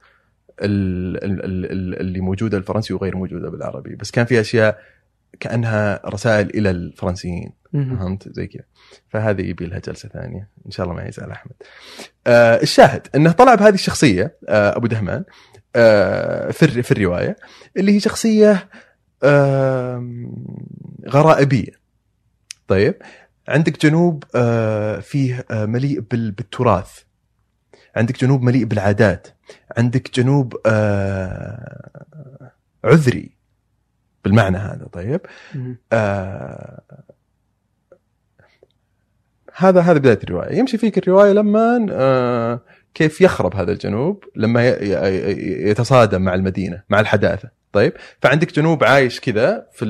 اللي موجودة الفرنسي وغير موجودة بالعربي. بس كان في أشياء كأنها رسائل إلى الفرنسيين. فهمت؟ زي كذا. فهذه يبي لها جلسة ثانية. إن شاء الله ما يزعل أحمد. آه الشاهد أنه طلع بهذه الشخصية آه أبو دهمان آه في في الرواية اللي هي شخصية آه غرائبية. طيب؟ عندك جنوب آه فيه آه مليء بالتراث. عندك جنوب مليء بالعادات. عندك جنوب آه عذري. بالمعنى هذا طيب؟ آه هذا هذا بداية الرواية. يمشي فيك الرواية لما آه كيف يخرب هذا الجنوب لما يتصادم مع المدينة مع الحداثة طيب؟ فعندك جنوب عايش كذا في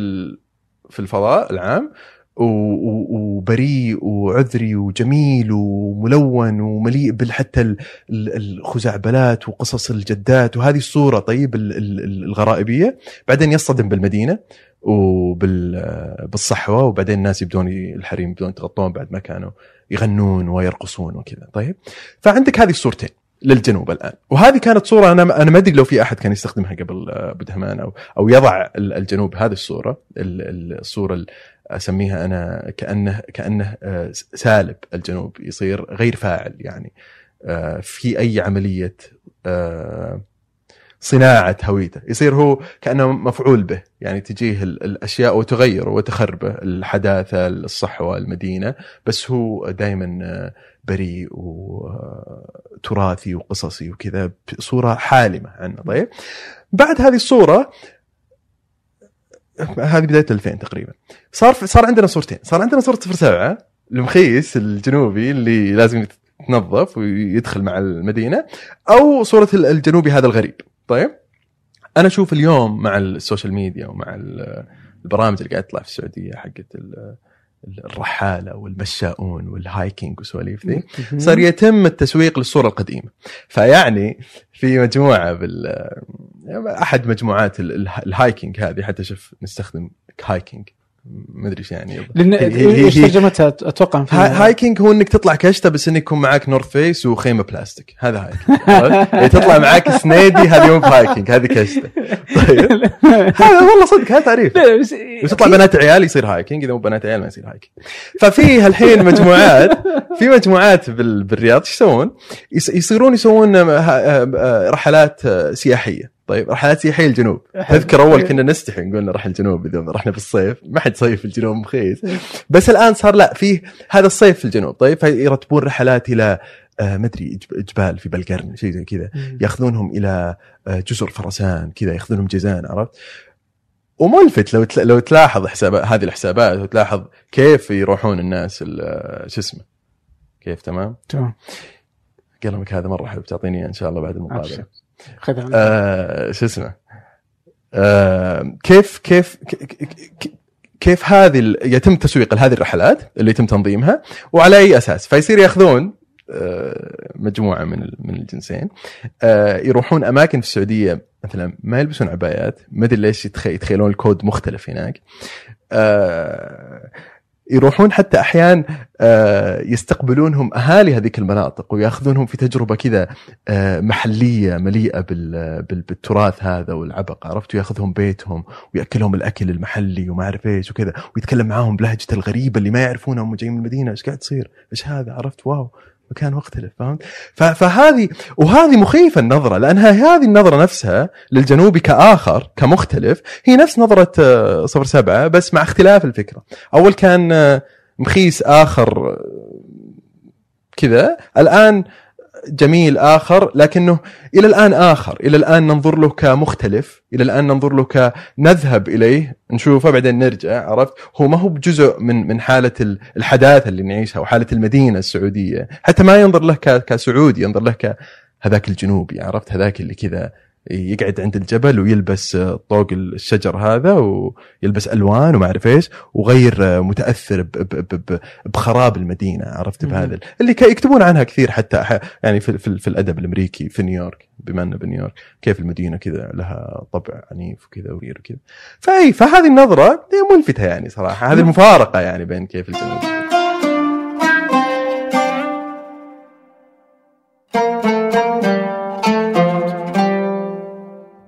في الفضاء العام وبريء وعذري وجميل وملون ومليء بالحتى الخزعبلات وقصص الجدات وهذه الصورة طيب الغرائبية. بعدين يصطدم بالمدينة وبالصحوه وبعدين الناس يبدون الحريم يبدون يتغطون بعد ما كانوا يغنون ويرقصون وكذا طيب. فعندك هذه الصورتين للجنوب الآن. وهذه كانت صورة أنا أنا ما أدري لو في أحد كان يستخدمها قبل أبو دهمان أو أو يضع الجنوب هذه الصورة الصورة أسميها أنا كأنه كأنه آه، سالب الجنوب يصير غير فاعل يعني آه، في أي عملية آه، صناعة هويته. يصير هو كأنه مفعول به يعني تجيه الأشياء وتغيره وتخربه الحداثة الصحوة المدينة بس هو دائما بريء وتراثي وقصصي وكذا صوره حالمة عنه. طيب بعد هذه الصورة هذه بداية 2000 تقريبا. صار صار عندنا صورتين. صار عندنا صورة 07 المخيس الجنوبي اللي لازم يتنظف ويدخل مع المدينة أو صورة الجنوبي هذا الغريب. طيب؟ أنا أشوف اليوم مع ال social media ومع البرامج اللي قاعدة تطلع في السعودية حقت الرحالة والمشاؤون وال hiking وسواليف ذي صار يتم التسويق للصورة القديمة. فيعني في مجموعة بال أحد مجموعات ال hiking هذه حتى شوف نستخدم hiking. ما أدري إيش يعني. لأن إيش ترجمتها؟ أتوقع hiking هو إنك تطلع كشتة بس إنك يكون معك North Face وخيمة بلاستيك. هذا hiking. يعني تطلع معك سنيدي هذه مو hiking هذه كشتة. طيب. هذا والله صدق هذا تعريف. بس تطلع بنات عيال يصير hiking إذا مو بنات عيال ما يصير hiking. ففي الحين مجموعات في مجموعات بالرياض إيش يسوون؟ يصيرون يسوون آه، آه، رحلات آه، سياحية. طيب رحلات سياحيه الجنوب. تذكر أول كنا نستحي نقول نروح الجنوب اذا رحنا في الصيف. ما حد صيف في الجنوب مخيس. بس الآن صار لا في هذا الصيف في الجنوب. طيب فيرتبون رحلات إلى آه ما أدري جبال في بلقرن شيء زي كذا. ياخذونهم إلى آه جزر فرسان كذا ياخذونهم جيزان عرفت؟ وملفت لو لو تلاحظ حساب هذه الحسابات وتلاحظ كيف يروحون الناس آه، شو اسمه؟ كيف تمام؟ تمام. قلمك هذا مرة حلو تعطيني إن شاء الله بعد المقابلة. خذها آه شو اسمه؟ آه كيف كيف كيف هذه يتم تسويق هذه الرحلات اللي يتم تنظيمها؟ وعلى أي أساس؟ فيصير ياخذون آه، مجموعة من من الجنسين آه، يروحون أماكن في السعودية مثلا ما يلبسون عبايات ما أدري ليش يتخيلون الكود مختلف هناك آه، يروحون حتى أحيان آه، يستقبلونهم أهالي هذيك المناطق ويأخذونهم في تجربة كذا آه، محلية مليئة بالتراث هذا والعبق عرفت ويأخذهم بيتهم ويأكلهم الأكل المحلي وما أعرف إيش وكذا ويتكلم معاهم بلهجته الغريبة اللي ما يعرفونها هم جايين من المدينة إيش قاعد تصير؟ إيش هذا؟ عرفت واو مكان مختلف فهمت؟ فهذه وهذه مخيفة النظرة لأنها هذه النظرة نفسها للجنوبي كآخر كمختلف هي نفس نظرة آه، صفر سبعة بس مع اختلاف الفكرة. أول كان آه، مخيس آخر آه، كذا الآن جميل آخر لكنه إلى الآن آخر إلى الآن ننظر له كمختلف إلى الآن ننظر له كنذهب إليه نشوفه بعدين نرجع عرفت؟ هو ما هو بجزء من من حالة الحداثة اللي نعيشها وحاله المدينة السعودية حتى ما ينظر له كسعودي ينظر له كهذاك الجنوبي عرفت؟ هذاك اللي كذا يقعد عند الجبل ويلبس طوق الشجر هذا ويلبس ألوان وما أعرف إيش وغير متأثر بخراب المدينة عرفت بهذا؟ اللي يكتبون عنها كثير حتى يعني في, في, في الأدب الأمريكي في نيويورك بما إنه بنيويورك كيف المدينة كذا لها طبع عنيف وكذا وغير كذا فاي فهذه النظرة ملفتة يعني صراحة هذه المفارقة يعني بين كيف الجنوب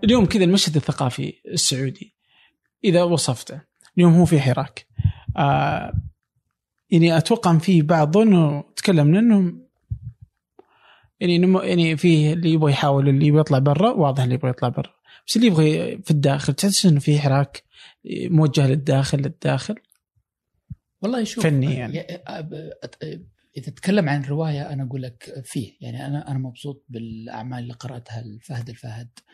اليوم كذا المشهد الثقافي السعودي إذا وصفته. اليوم هو في حراك. آه يعني أتوقع إن في بعض انه تكلمنا إنه يعني نمو يعني في اللي يبغى يحاول اللي يبغى يطلع برا واضح اللي يبغى يطلع برا. بس اللي يبغى في الداخل تحس إنه في حراك موجه للداخل للداخل؟ والله شوف فني يعني. إذا تتكلم عن الرواية أنا أقول لك فيه. يعني أنا أنا مبسوط بالأعمال اللي قرأتها لفهد الفهد. آه،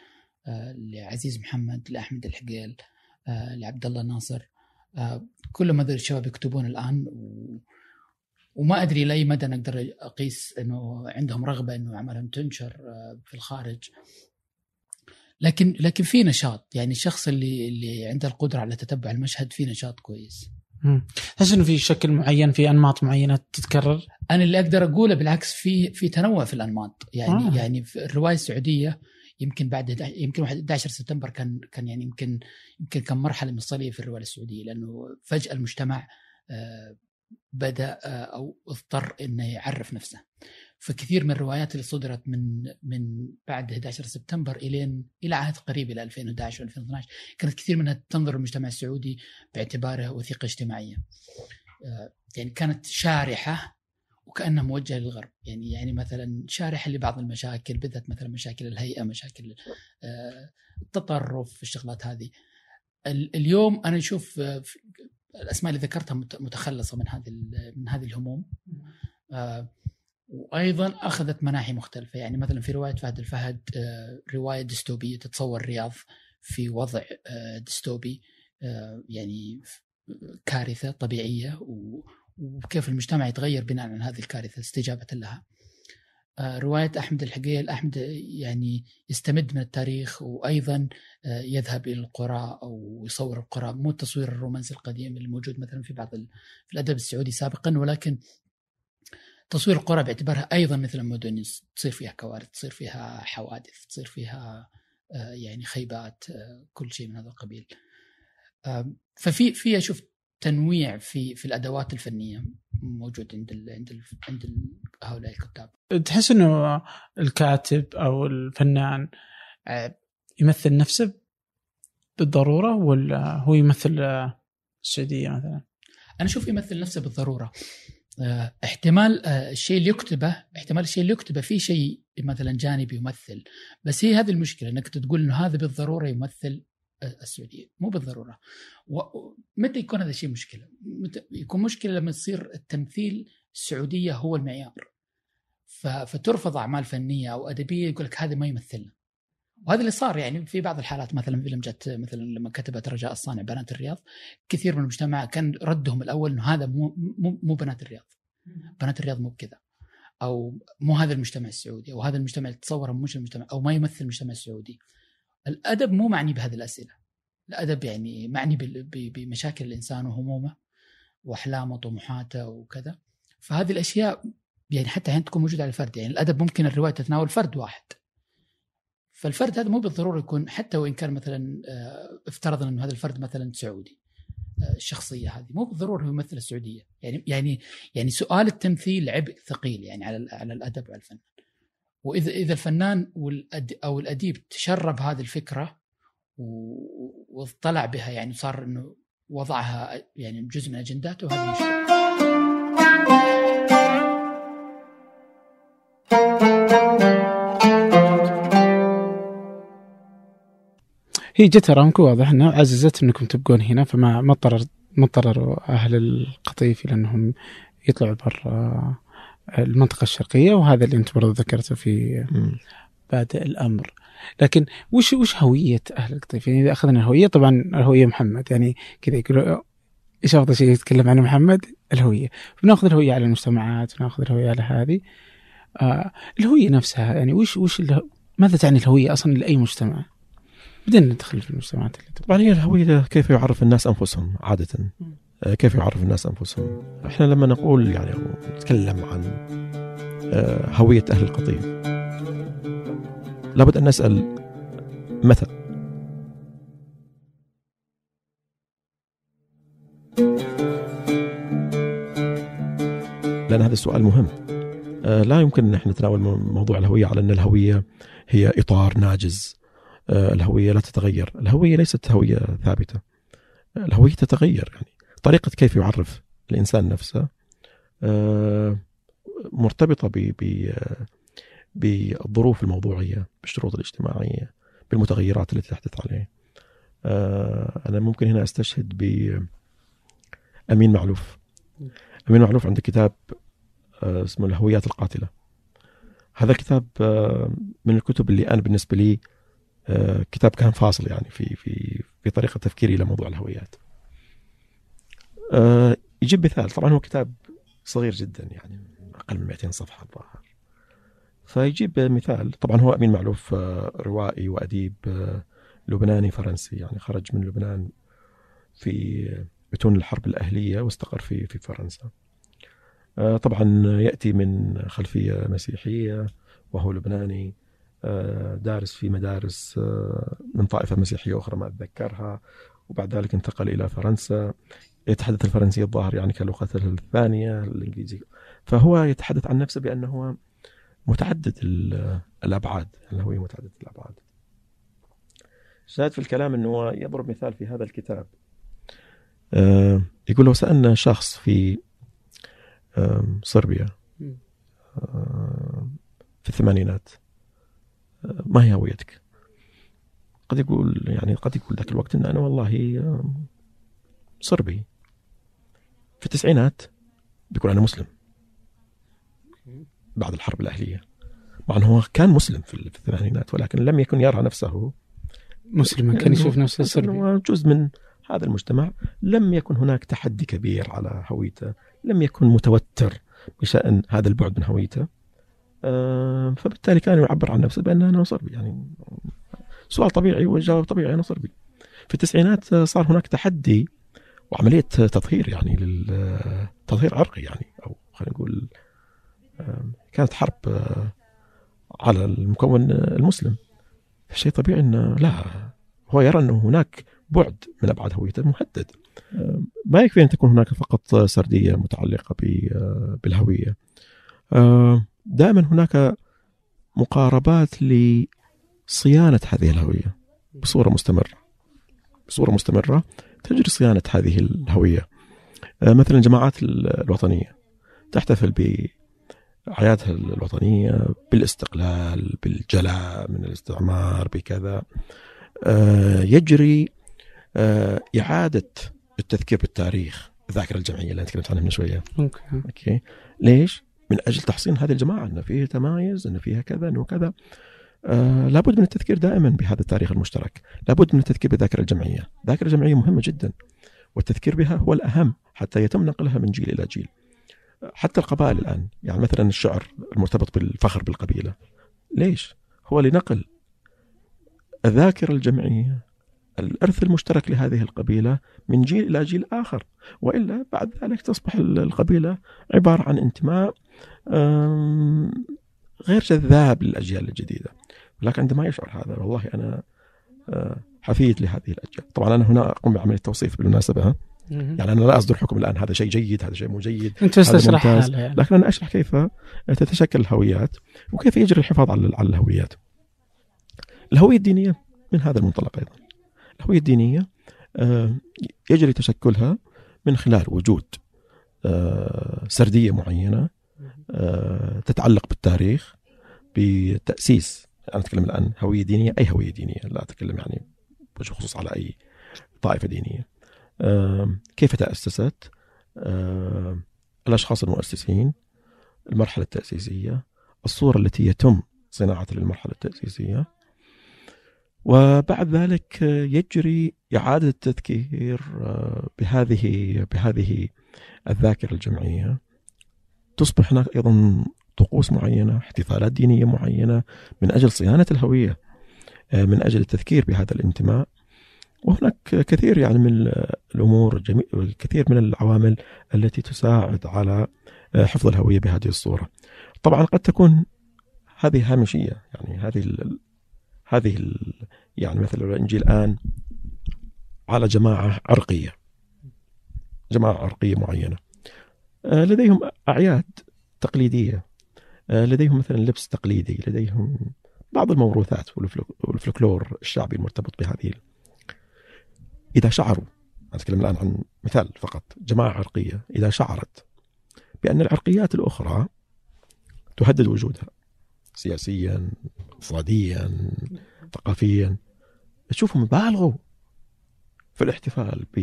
لعزيز محمد لأحمد الحقيل آه، لعبد الله ناصر. آه، كلهم هذول الشباب يكتبون الآن و... وما أدري لأي مدى نقدر أقيس إنه عندهم رغبة إنه أعمالهم تنشر في الخارج. لكن لكن في نشاط. يعني الشخص اللي اللي عنده القدرة على تتبع المشهد في نشاط كويس. تحس إنه في شكل معين في أنماط معينة تتكرر؟ أنا اللي أقدر أقوله بالعكس في في تنوع في الأنماط. يعني آه. يعني في الرواية السعودية يمكن بعد يمكن 11 سبتمبر كان كان يعني يمكن يمكن كان مرحلة مفصليه في الرواية السعودية لأنه فجأة المجتمع آه، بدأ آه، أو اضطر إنه يعرف نفسه فكثير من الروايات اللي صدرت من من بعد 11 سبتمبر إلين إلى عهد قريب إلى 2011 و2012 كانت كثير منها تنظر المجتمع السعودي باعتباره وثيقة اجتماعية. آه، يعني كانت شارحة وكانها موجهه للغرب. يعني يعني مثلا شارحه لبعض المشاكل بالذات مثلا مشاكل الهيئة مشاكل آه، التطرف الشغلات هذه. اليوم أنا أشوف آه، الأسماء اللي ذكرتها متخلصة من هذه من هذه الهموم. وأيضا أخذت مناحي مختلفة. يعني مثلا في رواية فهد الفهد رواية ديستوبية تتصور الرياض في وضع ديستوبي يعني كارثة طبيعية وكيف المجتمع يتغير بناء على هذه الكارثة استجابة لها. آه، رواية أحمد الحقيل أحمد يعني يستمد من التاريخ وأيضا آه، يذهب إلى القرى أو يصور القرى مو التصوير الرومانسي القديم اللي موجود مثلا في بعض في الأدب السعودي سابقا ولكن تصوير القرى باعتبارها أيضا مثل المدن تصير فيها كوارث تصير فيها حوادث تصير فيها آه، يعني خيبات كل شيء من هذا القبيل ففي في أشوف تنويع في في الأدوات الفنية موجود عند ال عند ال عند ال هؤلاء الكتاب. تحس إنه الكاتب أو الفنان آه، يمثل نفسه بالضرورة ولا هو يمثل السعودية مثلا؟ أنا أشوف يمثل نفسه بالضرورة. آه، احتمال آه، الشيء اللي يكتبه احتمال الشيء اللي يكتبه في شيء مثلا جانبي يمثل بس هي هذه المشكلة إنك تقول إنه هذا بالضرورة يمثل السعودية. مو بالضرورة. ومتى يكون هذا الشيء مشكلة؟ يكون مشكلة لما يصير التمثيل السعودية هو المعيار. فترفض أعمال فنية أو أدبية يقول لك هذا ما يمثلنا. وهذا اللي صار يعني في بعض الحالات مثلا فيلم جت مثلا لما كتبت رجاء الصانع بنات الرياض كثير من المجتمع كان ردهم الأول إنه هذا مو مو, مو بنات الرياض. بنات الرياض مو بكذا. أو مو هذا المجتمع السعودي أو هذا المجتمع اللي تصوره مش المجتمع أو ما يمثل المجتمع السعودي. الأدب مو معني بهذه الأسئلة. الأدب يعني معني بمشاكل الإنسان وهمومه وأحلامه وطموحاته وكذا. فهذه الأشياء يعني حتى هنا تكون موجودة على الفرد. يعني الأدب ممكن الرواية تتناول فرد واحد. فالفرد هذا مو بالضروره يكون حتى وإن كان مثلا آه، افترضنا إنه هذا الفرد مثلا سعودي آه، الشخصية هذه مو بالضروره يمثل السعودية. يعني يعني يعني سؤال التمثيل عبء ثقيل يعني على على الأدب وعلى الفن. وإذا إذا الفنان أو الأديب تشرب هذه الفكرة واطلع بها يعني صار إنه وضعها يعني جزء من أجنداته وهذه مشكله. هي جت ارامكو واضح انها عززت إنكم تبقون هنا فما ما اضطر ما اضطروا أهل القطيف إلى إنهم يطلعوا برا المنطقة الشرقية وهذا اللي أنت برضو ذكرته في بادئ الأمر لكن وش وش هوية أهل القطيف؟ يعني إذا أخذنا الهوية طبعا الهوية محمد يعني كذا يقولوا إيش أفضل شيء يتكلم عنه محمد؟ الهوية، بنأخذ الهوية على المجتمعات، وناخذ الهوية على هذه. آه الهوية نفسها يعني وش وش ماذا تعني الهوية أصلا لأي مجتمع؟ بدنا ندخل في المجتمعات اللي طبعا هي الهوية كيف يعرف الناس أنفسهم عادة آه، كيف يعرف الناس أنفسهم؟ إحنا لما نقول يعني نتكلم عن آه، هوية أهل القطيف لابد أن نسأل متى؟ لأن هذا السؤال مهم آه، لا يمكن إن إحنا نتناول موضوع الهوية على أن الهوية هي إطار ناجز آه، الهوية لا تتغير، الهوية ليست هوية ثابتة. الهوية تتغير يعني طريقة كيف يعرف الإنسان نفسه آه، مرتبطة ب بالظروف الموضوعية، بالشروط الاجتماعية، بالمتغيرات التي تحدث عليه. أنا ممكن هنا أستشهد ب أمين معلوف. أمين معلوف عنده كتاب آه، اسمه الهويات القاتلة هذا الكتاب آه، من الكتب اللي أنا بالنسبة لي آه، كتاب كان فاصل يعني في في في طريقة تفكيري لموضوع الهويات يجيب مثال. طبعا هو كتاب صغير جدا يعني أقل من 200 صفحة الظاهر. فيجيب مثال. طبعا هو أمين معلوف روائي وأديب لبناني فرنسي يعني خرج من لبنان في بتون الحرب الأهلية واستقر في في فرنسا. آه، طبعا يأتي من خلفية مسيحية وهو لبناني آه، دارس في مدارس آه، من طائفة مسيحية أخرى ما أتذكرها وبعد ذلك انتقل إلى فرنسا. يتحدث الفرنسيه الظاهر يعني كلغته الثانية الإنجليزية. فهو يتحدث عن نفسه بأنه متعدد الأبعاد الهويه متعدده الأبعاد. شاهد في الكلام إنه يضرب مثال في هذا الكتاب. يقول لو سألنا شخص في صربيا في الثمانينات ما هي هويتك؟ قد يقول يعني قد يقول ذاك الوقت إن أنا والله صربي. في التسعينات بيقول أنا مسلم. بعد الحرب الأهلية. مع انه هو كان مسلم في الثمانينات ولكن لم يكن يرى نفسه. مسلما كان يشوف نفسه صربي جزء من هذا المجتمع. لم يكن هناك تحدي كبير على هويته. لم يكن متوتر بشأن هذا البعد من هويته. آه، فبالتالي كان يعبر عن نفسه بأنه أنا صربي يعني سؤال طبيعي والجواب طبيعي أنا صربي. في التسعينات صار هناك تحدي وعملية تطهير يعني تطهير عرقي يعني أو خلينا نقول كانت حرب آه، على المكون المسلم. شيء طبيعي انه لا هو يرى إنه هناك بعد من أبعاد هويته مهدد ما يكفي أن تكون هناك فقط سردية متعلقة بالهوية. دائما هناك مقاربات لصيانة هذه الهوية بصورة مستمرة بصورة مستمرة. تجري صيانة هذه الهوية. مثلا الجماعات الوطنية تحتفل بأعيادها الوطنية بالاستقلال بالجلاء من الاستعمار بكذا. يجري إعادة التذكير بالتاريخ. الذاكرة الجمعية اللي تكلمت عنها من شوية. okay. okay. ليش؟ من أجل تحصين هذه الجماعة ان فيه تمايز ان فيها كذا إنه كذا. آه لابد من التذكير دائما بهذا التاريخ المشترك. لابد من التذكير بالذاكرة الجمعية. الذاكرة الجمعية مهمة جدا والتذكير بها هو الأهم حتى يتم نقلها من جيل إلى جيل. حتى القبائل الآن يعني مثلا الشعر المرتبط بالفخر بالقبيلة. ليش؟ هو لنقل الذاكرة الجمعية الإرث المشترك لهذه القبيلة من جيل إلى جيل آخر. وإلا بعد ذلك تصبح القبيلة عبارة عن انتماء غير جذاب للأجيال الجديدة. لكن عندما يشعر هذا والله أنا آه، حفيد لهذه الأجيال. طبعا أنا هنا أقوم بعملية توصيف بالمناسبة يعني أنا لا أصدر حكم الآن هذا شيء جيد هذا شيء مو جيد بس تشرح يعني. لكن أنا أشرح كيف تتشكل الهويات وكيف يجري الحفاظ على الهويات. الهوية الدينية من هذا المنطلق أيضا. الهوية الدينية آه، يجري تشكلها من خلال وجود آه، سردية معينة آه، تتعلق بالتاريخ بتأسيس أنا أتكلم الآن هوية دينية أي هوية دينية لا أتكلم يعني بوجه خصوص على أي طائفة دينية. كيف تأسست؟ الأشخاص المؤسسين المرحلة التأسيسية الصورة التي يتم صناعتها للمرحلة التأسيسية. وبعد ذلك يجري إعادة التذكير آه، بهذه بهذه الذاكرة الجمعية. تصبح هناك أيضا طقوس معينة احتفالات دينية معينة من أجل صيانة الهوية آه، من أجل التذكير بهذا الانتماء وهناك كثير يعني من الأمور جميع الكثير من العوامل التي تساعد على آه، حفظ الهوية بهذه الصورة. طبعا قد تكون هذه هامشية يعني هذه ال هذه ال يعني مثلا لو نجي الآن على جماعة عرقية جماعة عرقية معينة لديهم أعياد تقليدية. آه، لديهم مثلا لبس تقليدي لديهم بعض الموروثات والفلكلور الشعبي المرتبط بهذه إذا شعروا أتكلم الآن عن مثال فقط جماعة عرقية إذا شعرت بأن العرقيات الأخرى تهدد وجودها سياسيا اقتصاديا ثقافيا تشوفهم بالغوا في الاحتفال ب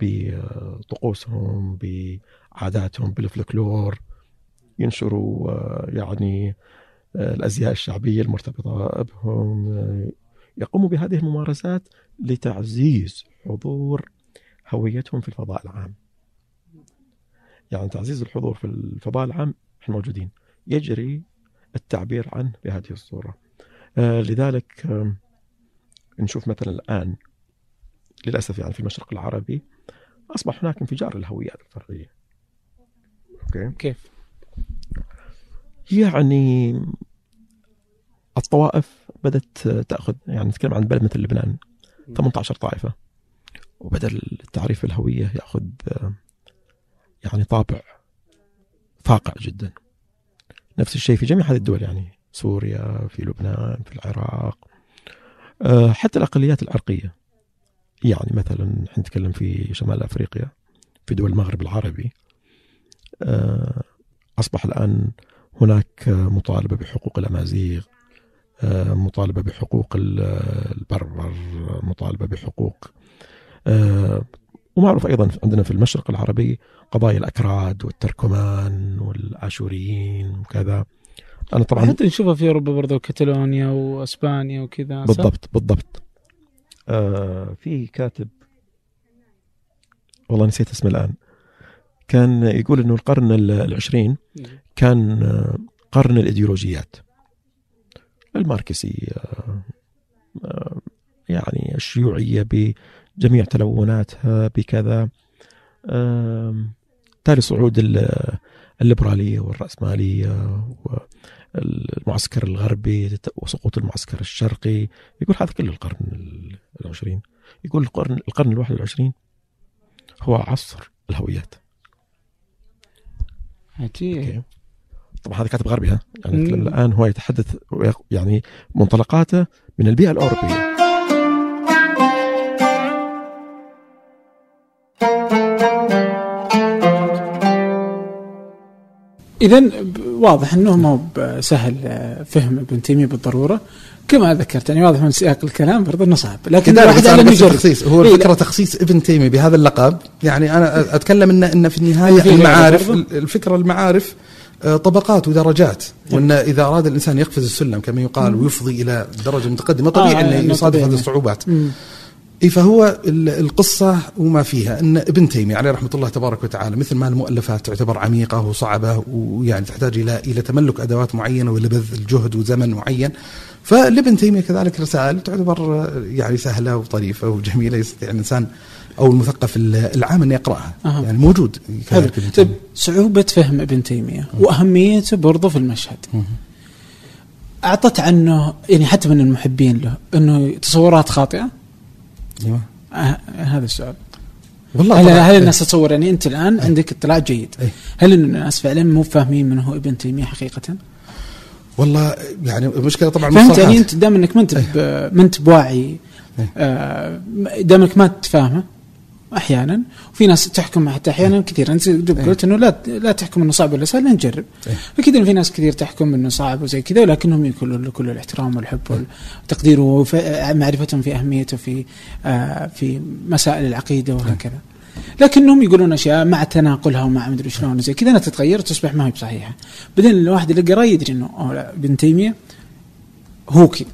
بطقوسهم بعاداتهم بالفلكلور ينشروا يعني الأزياء الشعبية المرتبطة بهم يقوموا بهذه الممارسات لتعزيز حضور هويتهم في الفضاء العام. يعني تعزيز الحضور في الفضاء العام إحنا موجودين. يجري التعبير عنه بهذه الصورة. آه لذلك آه نشوف مثلا الآن للأسف يعني في المشرق العربي أصبح هناك انفجار الهويات الفردية أوكي. كيف؟ يعني الطوائف بدأت تأخذ يعني نتكلم عن بلد مثل لبنان 18 طائفة. وبدأ التعريف الهوية يأخذ يعني طابع فاقع جدا. نفس الشيء في جميع هذه الدول يعني سوريا في لبنان في العراق. آه، حتى الأقليات العرقية. يعني مثلا نتكلم في شمال أفريقيا في دول المغرب العربي آه، أصبح الآن هناك مطالبة بحقوق الأمازيغ آه، مطالبة بحقوق البربر مطالبة بحقوق آه، ومعروف أيضا عندنا في المشرق العربي قضايا الأكراد والتركمان والآشوريين وكذا. أنا طبعا حتى نشوفها في أوروبا برضو كاتالونيا وأسبانيا وكذا بالضبط بالضبط. آه في كاتب والله نسيت اسمه الآن كان يقول أنه القرن العشرين كان آه، قرن الإيديولوجيات. الماركسية آه، يعني الشيوعية بجميع تلوناتها بكذا. تالي صعود الليبرالية والرأسمالية والمعسكر الغربي وسقوط المعسكر الشرقي. يقول هذا كله القرن العشرين. يقول القرن القرن الواحد والعشرين هو عصر الهويات. عجيب. طبعا هذا كاتب غربي ها؟ يعني الآن هو يتحدث يعني منطلقاته من البيئة الأوروبية. اذا واضح أنه مو سهل فهم ابن تيمية بالضرورة. كما ذكرت يعني واضح من سياق الكلام برضه إنه صعب. لكن الواحد على تخصيص هو إيه الفكرة تخصيص ابن تيمية بهذا اللقب. يعني أنا أتكلم ان إن في النهاية المعارف الفكرة المعارف آه، طبقات ودرجات. وإن إذا أراد الإنسان يقفز السلم كما يقال ويفضي إلى درجة متقدمة طبيعي آه إنه يصادف هذه الصعوبات. اي فهو القصة وما فيها. إن ابن تيمية عليه رحمة الله تبارك وتعالى مثل ما المؤلفات تعتبر عميقة وصعبة ويعني تحتاج إلى إلى تملك أدوات معينة ولبذ الجهد وزمن معين. فلابن تيمية كذلك رسائل تعتبر يعني سهلة وطريفة وجميلة يستطيع الإنسان أو المثقف العام أن يقرأها. أه. يعني موجود طيب صعوبة فهم ابن تيمية وأهميته برضه في المشهد. أه. أعطت عنه يعني حتى من المحبين له إنه تصورات خاطئة؟ أيوه. آه هذا السؤال. والله هل, هل الناس تتصور يعني أنت الآن أي. عندك اطلاع جيد؟ أي. هل الناس فعلا مو فاهمين من هو ابن تيمية حقيقة؟ والله يعني المشكلة طبعا فهمت؟ يعني أنت دام إنك ما أنت ما أنت بواعي آه دام إنك ما تفهمه أحيانا. وفي ناس تحكم حتى أحيانا كثير انت قلت إنه لا لا تحكم إنه صعب ولا سهل نجرب. أكيد في ناس كثير تحكم إنه صعب وزي كذا ولكنهم يكون كل الاحترام والحب والتقدير ومعرفتهم في أهميته في آه في مسائل العقيدة وهكذا. لكنهم يقولون أشياء مع تناقلها ومع مدري شلون زي كذا انها تتغير وتصبح ما هي بصحيحة. بعدين الواحد اللي قرأ يدري إنه ابن تيمية هو كذا.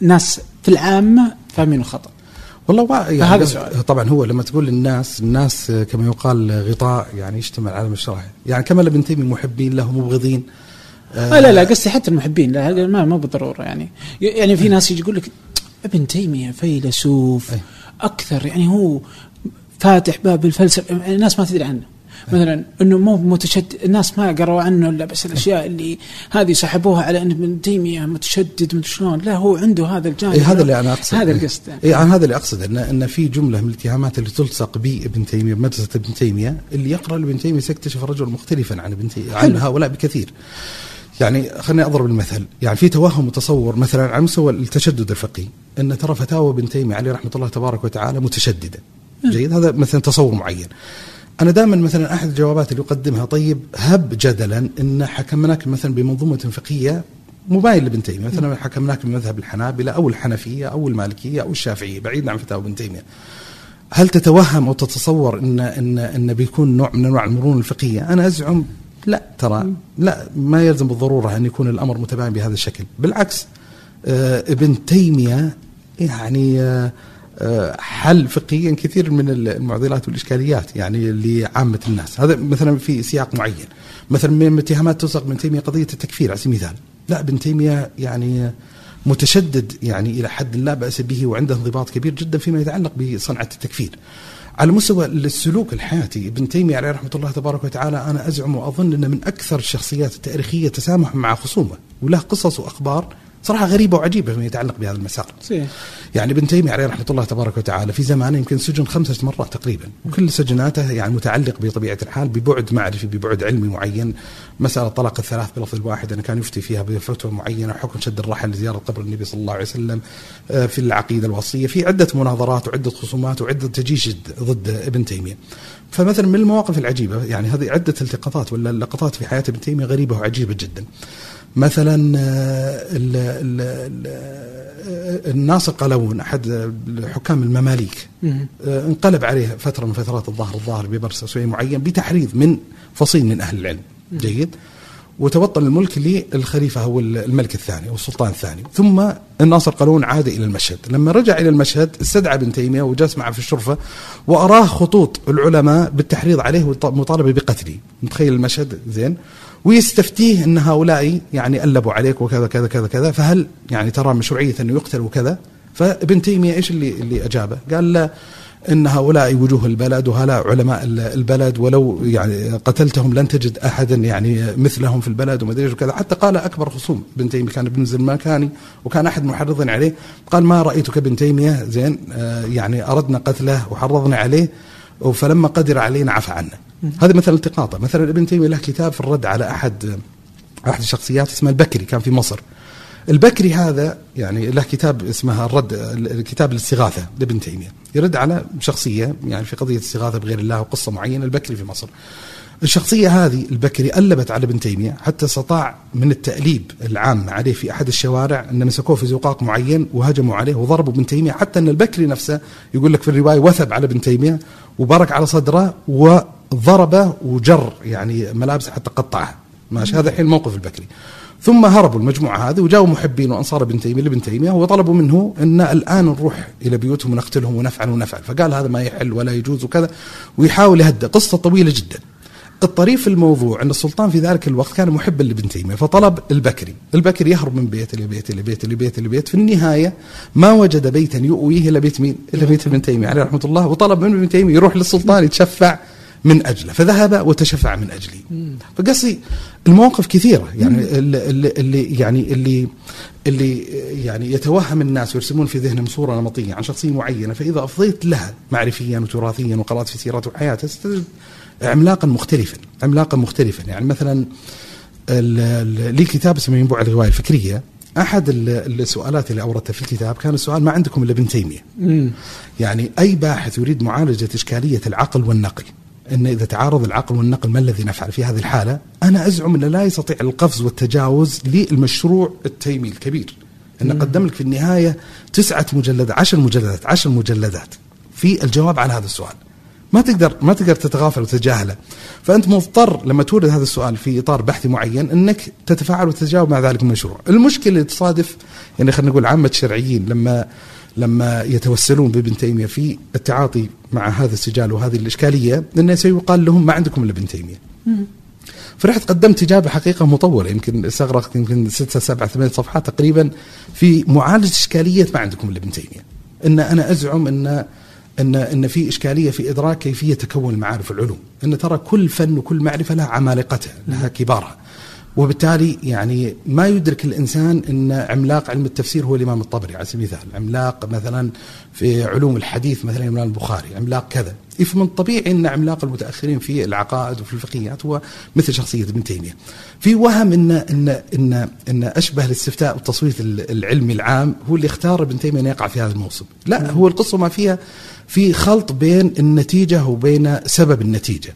ناس في العامة فاهمينه خطا والله يعني هذا سؤال. طبعا هو لما تقول للناس الناس كما يقال غطاء يعني يشتمل على مشروعه يعني كما ابن تيمية محبين له مبغضين. آه لا لا قصدي حتى المحبين لا ما ما بالضرورة يعني. يعني في ناس يجي يقول لك ابن تيمية فيلسوف أكثر يعني هو فاتح باب الفلسفة. الناس ما تدري عنه. مثلا إنه مو متشدد الناس ما قروا عنه إلا بس الأشياء اللي هذه سحبوها على إن ابن تيمية متشدد من شلون لا هو عنده هذا الجانب. إيه هذا اللي أنا اقصد هذا القصد. اي أنا هذا اللي اقصد ان إن في جملة من الاتهامات اللي تلصق بابن تيمية بمدرسة ابن تيمية اللي يقرأ لابن تيمية سيكتشف الرجل مختلفا عن ابن تيمية عن هؤلاء بكثير. يعني خليني أضرب المثل. يعني في توهم وتصور مثلا على مستوى التشدد الفقهي إن ترى فتاوى ابن تيمية عليه رحمة الله تبارك وتعالى متشددة. جيد؟ هذا مثلا تصور معين. أنا دائما مثلا أحد الجوابات اللي أقدمها طيب هب جدلا إن حكمناك مثلا بمنظومة فقهية مباين لابن تيمية. مثلا حكمناك بمذهب الحنابلة أو الحنفية أو المالكية أو الشافعية بعيد عن فتاوى ابن تيمية. هل تتوهم أو تتصور إن إن إن بيكون نوع من أنواع المرونة الفقهية؟ أنا أزعم لا ترى. لا ما يلزم بالضرورة أن يكون الأمر متباين بهذا الشكل، بالعكس آه ابن تيمية يعني آه حل فقهيا كثير من المعضلات والإشكاليات يعني لعامة الناس، هذا مثلا في سياق معين. مثلا من الاتهامات تلصق ابن تيمية قضية التكفير على سبيل المثال. لا ابن تيمية يعني متشدد يعني إلى حد لا بأس به وعنده انضباط كبير جدا فيما يتعلق بصنعة التكفير. على مستوى السلوك الحياتي ابن تيمية عليه رحمة الله تبارك وتعالى أنا أزعم وأظن أنه من أكثر الشخصيات التاريخية تسامح مع خصومه وله قصص وأخبار صراحة غريبة وعجيبة فيما يتعلق بهذا المسار. سيه. يعني ابن تيمية عليه رحمة الله تبارك وتعالى في زمانه يمكن سجن خمسة مرات تقريبا، وكل سجناته يعني متعلق بطبيعة الحال ببعد معرفي ببعد علمي معين، مسألة طلاق الثلاث بلفظ الواحد انه كان يفتي فيها بفتوى معينة، حكم شد الرحل لزيارة قبر النبي صلى الله عليه وسلم، في العقيدة الوصية، في عدة مناظرات وعدة خصومات وعدة تجيش ضد ابن تيمية. فمثلا من المواقف العجيبة يعني هذه عدة التقاطات ولا لقطات في حياة ابن تيمية غريبة وعجيبة جدا. مثلا ال ال ال الناصر قلاوون أحد حكام المماليك انقلب عليه فترة من فترات الظهر الظاهر بمرسى معين بتحريض من فصيل من أهل العلم. جيد. وتبطل الملك للخليفة هو الملك الثاني أو السلطان الثاني. ثم الناصر قلاوون عاد إلى المشهد. لما رجع إلى المشهد استدعى ابن تيمية وجلس معه في الشرفة وأراه خطوط العلماء بالتحريض عليه والمطالبه بقتله. متخيل المشهد؟ زين. ويستفتيه إن هؤلاء يعني ألبوا عليك وكذا كذا كذا كذا فهل يعني ترى مشروعية أنه يقتل وكذا؟ فابن تيمية إيش اللي اللي أجابه؟ قال لا إن هؤلاء وجوه البلد وهؤلاء علماء البلد ولو يعني قتلتهم لن تجد أحدا يعني مثلهم في البلد وما أدري وكذا حتى قال أكبر خصوم ابن تيمية كان ابن الزماكاني وكان أحد محرض عليه قال ما رأيتك ابن تيمية زين آه يعني أردنا قتله وحرضنا عليه فلما قدر علينا عفى عنا. هذا مثلا التقاطة. مثلا ابن تيمية له كتاب في الرد على أحد أحد الشخصيات اسمه البكري كان في مصر. البكري هذا يعني له كتاب اسمه الرد كتاب الاستغاثة لابن تيمية. يرد على شخصية يعني في قضية استغاثة بغير الله وقصة معينة البكري في مصر. الشخصية هذه البكري ألبت على ابن تيمية حتى استطاع من التأليب العام عليه في أحد الشوارع أن مسكوه في زقاق معين وهجموا عليه وضربوا ابن تيمية حتى أن البكري نفسه يقول لك في الرواية وثب على ابن تيمية وبرك على صدره وضربه وجر يعني ملابسه حتى قطعها. ماشي؟ هذا الحين موقف البكري. ثم هربوا المجموعة هذه وجاءوا محبين وأنصار ابن تيمية لابن تيمية وطلبوا منه أن الآن نروح إلى بيوتهم ونقتلهم ونفعل ونفعل. فقال هذا ما يحل ولا يجوز وكذا. ويحاول يهدى قصة طويلة جدا. الطريف في الموضوع أن السلطان في ذلك الوقت كان محبا لابن تيمية فطلب البكري، البكري يهرب من بيت لبيت لبيت لبيت لبيت، في النهاية ما وجد بيتا يؤويه إلا بيت مين؟ إلا بيت ابن تيمية عليه رحمة الله وطلب من ابن تيمية يروح للسلطان يتشفع من أجله، فذهب وتشفع من اجلي. فقصدي المواقف كثيرة يعني اللي, اللي يعني اللي اللي يعني يتوهم الناس ويرسمون في ذهنهم صورة نمطية عن شخصية معينة فإذا أفضيت لها معرفيا وتراثيا وقرأت في سيرته وحياته ستجد عملاقا مختلفا عملاقا مختلفا يعني مثلا لي كتاب اسمه ينبوع الرواية الفكرية أحد السؤالات اللي أوردتها في الكتاب كان السؤال ما عندكم إلا ابن تيمية يعني أي باحث يريد معالجة إشكالية العقل والنقل إن إذا تعارض العقل والنقل ما الذي نفعل في هذه الحالة؟ أنا أزعم إنه لا يستطيع القفز والتجاوز للمشروع التيمي الكبير. انه قدم لك في النهاية تسعة مجلدات عشر مجلدات عشر مجلدات في الجواب على هذا السؤال. ما تقدر ما تقدر تتغافل وتتجاهله فأنت مضطر لما تورد هذا السؤال في إطار بحثي معين إنك تتفاعل وتتجاوب مع ذلك المشروع المشكلة اللي تصادف يعني خلينا نقول عامة الشرعيين لما لما يتوسلون بابن تيمية في التعاطي مع هذا السجال وهذه الإشكالية انه سيقال لهم ما عندكم إلا ابن تيمية. فرحت قدمت إجابة حقيقة مطولة يمكن استغرقت يمكن ستة سبعة ثمان صفحات تقريبا في معالجة إشكالية ما عندكم إلا ابن تيمية. إن أنا أزعم إن ان أن في إشكالية في إدراك كيفية تكون المعارف والعلوم، أن ترى كل فن وكل معرفة لها عمالقتها، لها كبارها. وبالتالي يعني ما يدرك الإنسان أن عملاق علم التفسير هو الإمام الطبري على سبيل المثال، عملاق مثلا في علوم الحديث مثلا الإمام البخاري، عملاق كذا، فمن الطبيعي أن عملاق المتأخرين في العقائد وفي الفقهيات هو مثل شخصية ابن تيمية. في وهم ان ان ان أن أشبه الاستفتاء والتصويت العلمي العام هو اللي اختار ابن تيمية أن يقع في هذا الموسم، لا هو القصة ما فيها في خلط بين النتيجة وبين سبب النتيجة.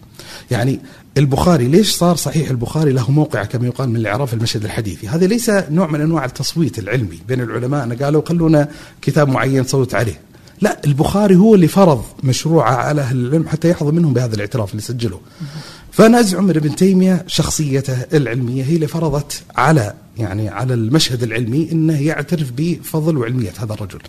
يعني البخاري ليش صار صحيح البخاري له موقع كما يقال من الاعراف المشهد الحديثي؟ هذا ليس نوع من أنواع التصويت العلمي بين العلماء. أنا قالوا خلونا كتاب معين صوت عليه. لا البخاري هو اللي فرض مشروعه على أهل العلم حتى يحظى منهم بهذا الاعتراف اللي سجله. فأنا أزعم إن ابن تيمية شخصيته العلمية هي اللي فرضت على يعني على المشهد العلمي إنه يعترف بفضل وعلمية هذا الرجل.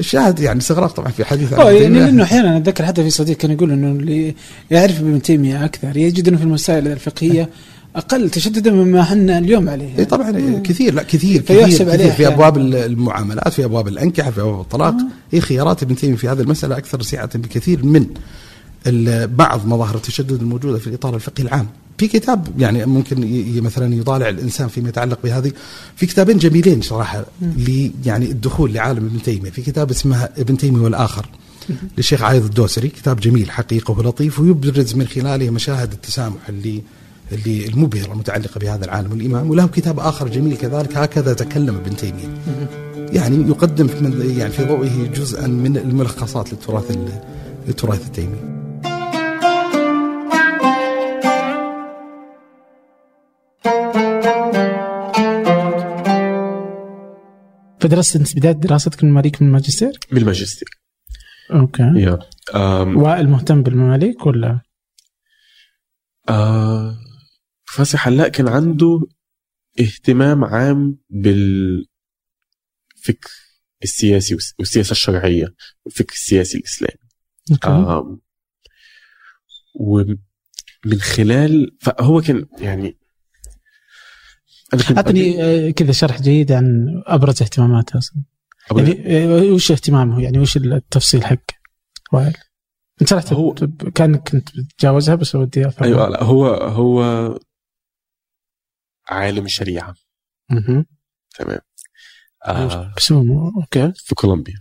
الشاهد يعني استغراب طبعا في حديث عن يعني لأنه أحيانا أتذكر حتى في صديق كان يقول إنه اللي يعرف ابن تيمية أكثر يجد إنه في المسائل الفقهية أقل تشددا مما إحنا اليوم عليه اي طبعا مم. كثير لا كثير كثير, كثير. في أبواب المعاملات في أبواب الأنكحة في أبواب الطلاق. هي خيارات ابن تيمية في هذه المسألة أكثر سعه بكثير من بعض مظاهر التشدد الموجودة في الإطار الفقهي العام. في كتاب يعني ممكن مثلا يطالع الإنسان فيما يتعلق بهذه. في كتابين جميلين صراحة لي يعني الدخول لعالم ابن تيمية. في كتاب اسمه ابن تيمية والآخر للشيخ عايض الدوسري. كتاب جميل حقيقة ولطيف ويبرز من خلاله مشاهد التسامح اللي اللي المبهره المتعلقة بهذا العالم الامام وله كتاب آخر جميل كذلك هكذا تكلم ابن تيمية. يعني يقدم يعني في ضوئه جزءا من الملخصات للتراث للتراث التيمي. فدرست انت بداية دراستك المماليك من الماجستير؟ بالماجستير. okay. يا um, وائل مهتم بالمماليك ولا؟ آه وائل حلاق كان عنده اهتمام عام بالفكر السياسي والسياسة الشرعية والفكر السياسي الإسلامي. okay. آه ومن خلال فهو كان يعني أعطني آه، كذا شرح جيد عن أبرز اهتماماته أصلا. يعني آه، وش اهتمامه؟ يعني وش التفصيل حق؟ وائل أنت شرحت هو كان كنت بتتجاوزها بس ودي أفهم. أيوه لا هو هو عالم شريعه أها تمام. آه. بس هو okay. في كولومبيا.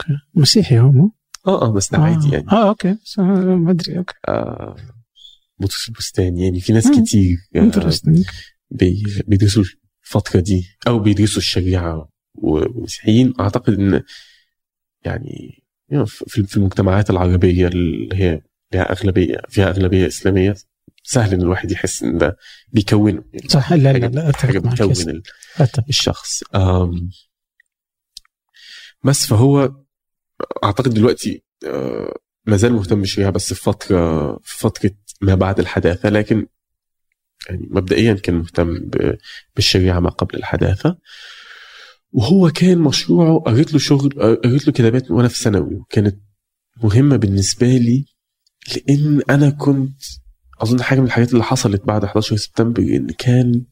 okay. مسيحي هو مو؟ آه آه بس ده آه. عادي يعني. آه okay. ما أدري okay. آه بستان يعني. في ناس كتير آه بيدرسوا الفترة دي أو بيدرسوا الشريعة والمسيحيين أعتقد إن يعني في المجتمعات العربية اللي هي لها أغلبية فيها أغلبية إسلامية سهل إن الواحد يحس إن ده بيكونه يعني صح لا لا لا بتكون الشخص. بس فهو أعتقد دلوقتي آه، ما زال مهتم بالشريعة بس في فترة في فترة ما بعد الحداثة لكن يعني مبدئيا كان مهتم بالشريعة ما قبل الحداثة وهو كان مشروعه قريت له شغل قريت له كتابات وأنا في ثانوي وكانت مهمة بالنسبة لي لأن أنا كنت أظن حاجة من الحاجات اللي حصلت بعد 11 سبتمبر إن كان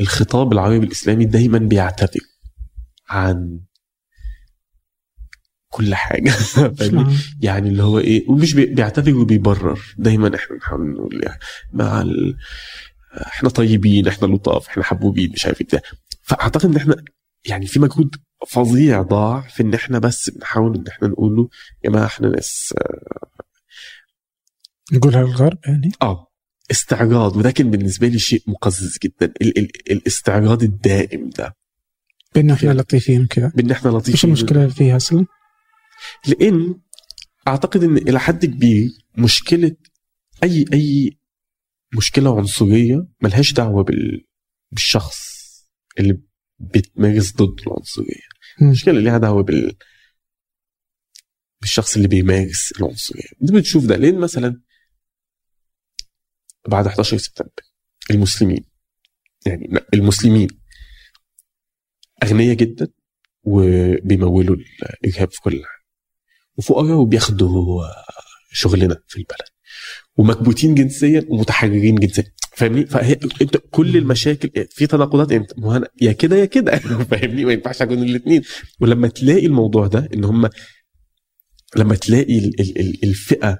الخطاب العربي الإسلامي دايما بيعتذر عن كل حاجة. يعني اللي هو إيه ومش بيعتذر وبيبرر. دايما إحنا نحاول نقول يعني مع ال... إحنا طيبين إحنا لطاف إحنا حبوبين مش عارف إيه فأعتقد إن إحنا يعني في مجهود فظيع ضاع في إن إحنا بس بنحاول إن إحنا نقول له يا جماعة إحنا ناس نقولها للغرب يعني؟ آه استعراض. وده كان بالنسبة لي شيء مقزز جدا. ال- ال- الاستعراض الدائم ده. بإن إحنا لطيفين كذا بإن إحنا لطيفين. إيش المشكلة فيها أصلا؟ لأن أعتقد إن إلى حد كبير مشكلة أي أي مشكلة عنصرية ملهاش دعوة بال بالشخص اللي بتمارس ضد العنصرية. المشكلة ليها دعوة بال بالشخص اللي بيمارس العنصرية. أنت بتشوف ده. لأن مثلا بعد 11 سبتمبر المسلمين يعني المسلمين أغنياء جدا وبيمولوا الإرهاب في كل حاجة وفقراء وبياخدوا شغلنا في البلد. ومكبوتين جنسيا ومتحررين جنسيا. فاهمني؟ فهي انت كل المشاكل في تناقضات انت. يا كده يا كده. فاهمني؟ ما ينفعش أكون الاثنين ولما تلاقي الموضوع ده إن هم لما تلاقي الفئة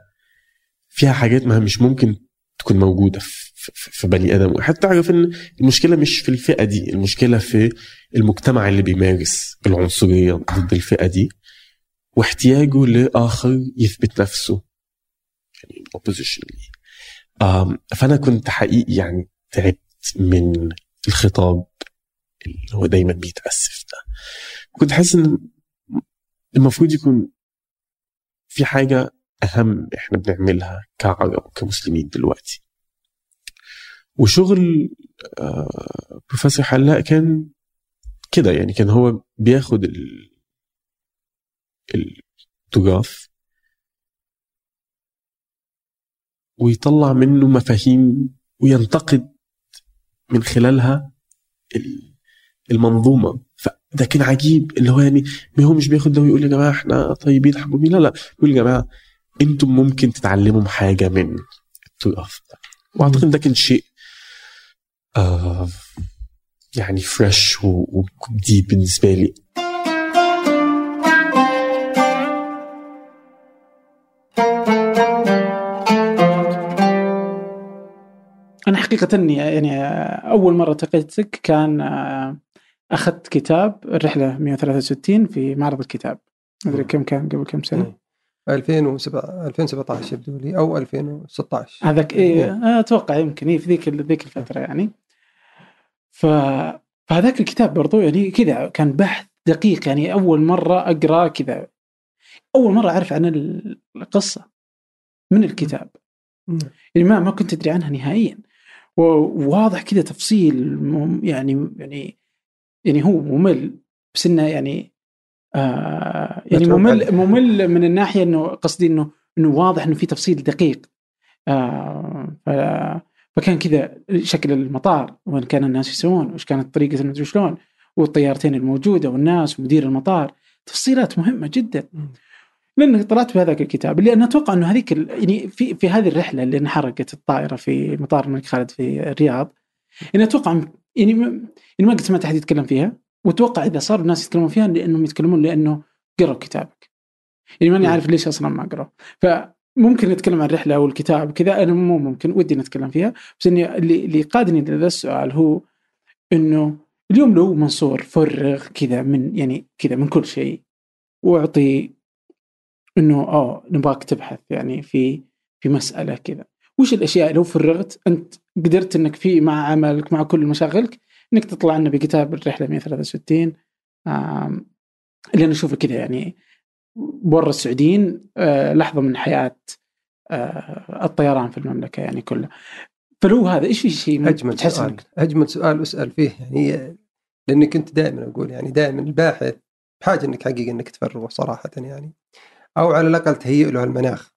فيها حاجات ما مش ممكن تكون موجودة في بني آدم. واحد تعرف إن المشكلة مش في الفئة دي. المشكلة في المجتمع اللي بيمارس العنصرية ضد الفئة دي. واحتياجه لآخر يثبت نفسه. يعني اوبوزيشن فأنا كنت حقيقي يعني تعبت من الخطاب اللي هو دايما بيتأسف ده. كنت حاسس إن المفروض يكون في حاجة أهم إحنا بنعملها كعرب كمسلمين دلوقتي. وشغل آه، بروفيسور حلاق كان كده يعني كان هو بياخد التراث ويطلع منه مفاهيم وينتقد من خلالها المنظومة. فده كان عجيب اللي هو يعني ما هو مش بياخد ده ويقول يا جماعة إحنا طيبين حبوبين. لا لا. يقول يا جماعة أنتم ممكن تتعلموا حاجة من التراث ده. وأعتقد ده كان شيء آه يعني فريش وجديد بالنسبة لي. أنا حقيقة يعني أول مرة التقيتك كان آه، أخذت كتاب الرحلة 163 في معرض الكتاب. ما أدري كم كان قبل كم سنة؟ 2007 2017 يبدو لي أو 2016 هذاك إيه, إيه. أتوقع يمكن إيه في ذيك ذيك الفترة يعني. ف فهذاك الكتاب برضو يعني كذا كان بحث دقيق يعني أول مرة أقرأ كذا. أول مرة أعرف عن القصة من الكتاب. يعني ما ما كنت أدري عنها نهائيا. وواضح كذا تفصيل يعني يعني يعني هو ممل بس إنه يعني آه يعني ممل ممل من الناحية إنه قصدي إنه إنه واضح إنه في تفصيل دقيق. آه فكان كذا شكل المطار وين كان الناس يسوون وش كانت طريقة المدري شلون والطيارتين الموجودة والناس ومدير المطار. تفصيلات مهمة جدا. لأن طلعت في هذاك الكتاب اللي أنا أتوقع إنه هذيك يعني في في هذه الرحلة اللي انحرقت الطائرة في مطار الملك خالد في الرياض يعني أتوقع يعني يعني ما قد سمعت احد يتكلم فيها وأتوقع إذا صار الناس يتكلمون فيها لأنهم يتكلمون لأنه قروا كتابك. يعني ماني عارف ليش أصلا ما قروا. فممكن نتكلم عن الرحله والكتاب كذا أنا مو ممكن ودي نتكلم فيها. بس اني اللي اللي قادني لهذا السؤال هو إنه اليوم لو منصور فرغ كذا من يعني كذا من كل شيء وأعطي إنه آه نبغاك تبحث يعني في في مسألة كذا. وش الأشياء؟ لو فرغت أنت قدرت إنك في مع عملك مع كل مشاغلك إنك تطلع لنا بكتاب الرحلة 163 اللي أنا أشوفه كذا يعني. برا السعوديين آه لحظة من حياة آه الطيران في المملكة يعني كلها. فلو هذا إيش في شيء أجمل سؤال. أجمل سؤال أسأل فيه يعني لأني كنت دائما أقول يعني دائما الباحث بحاجة إنك حقيقه إنك تفرغه صراحة يعني. أو على الأقل تهيئ له المناخ.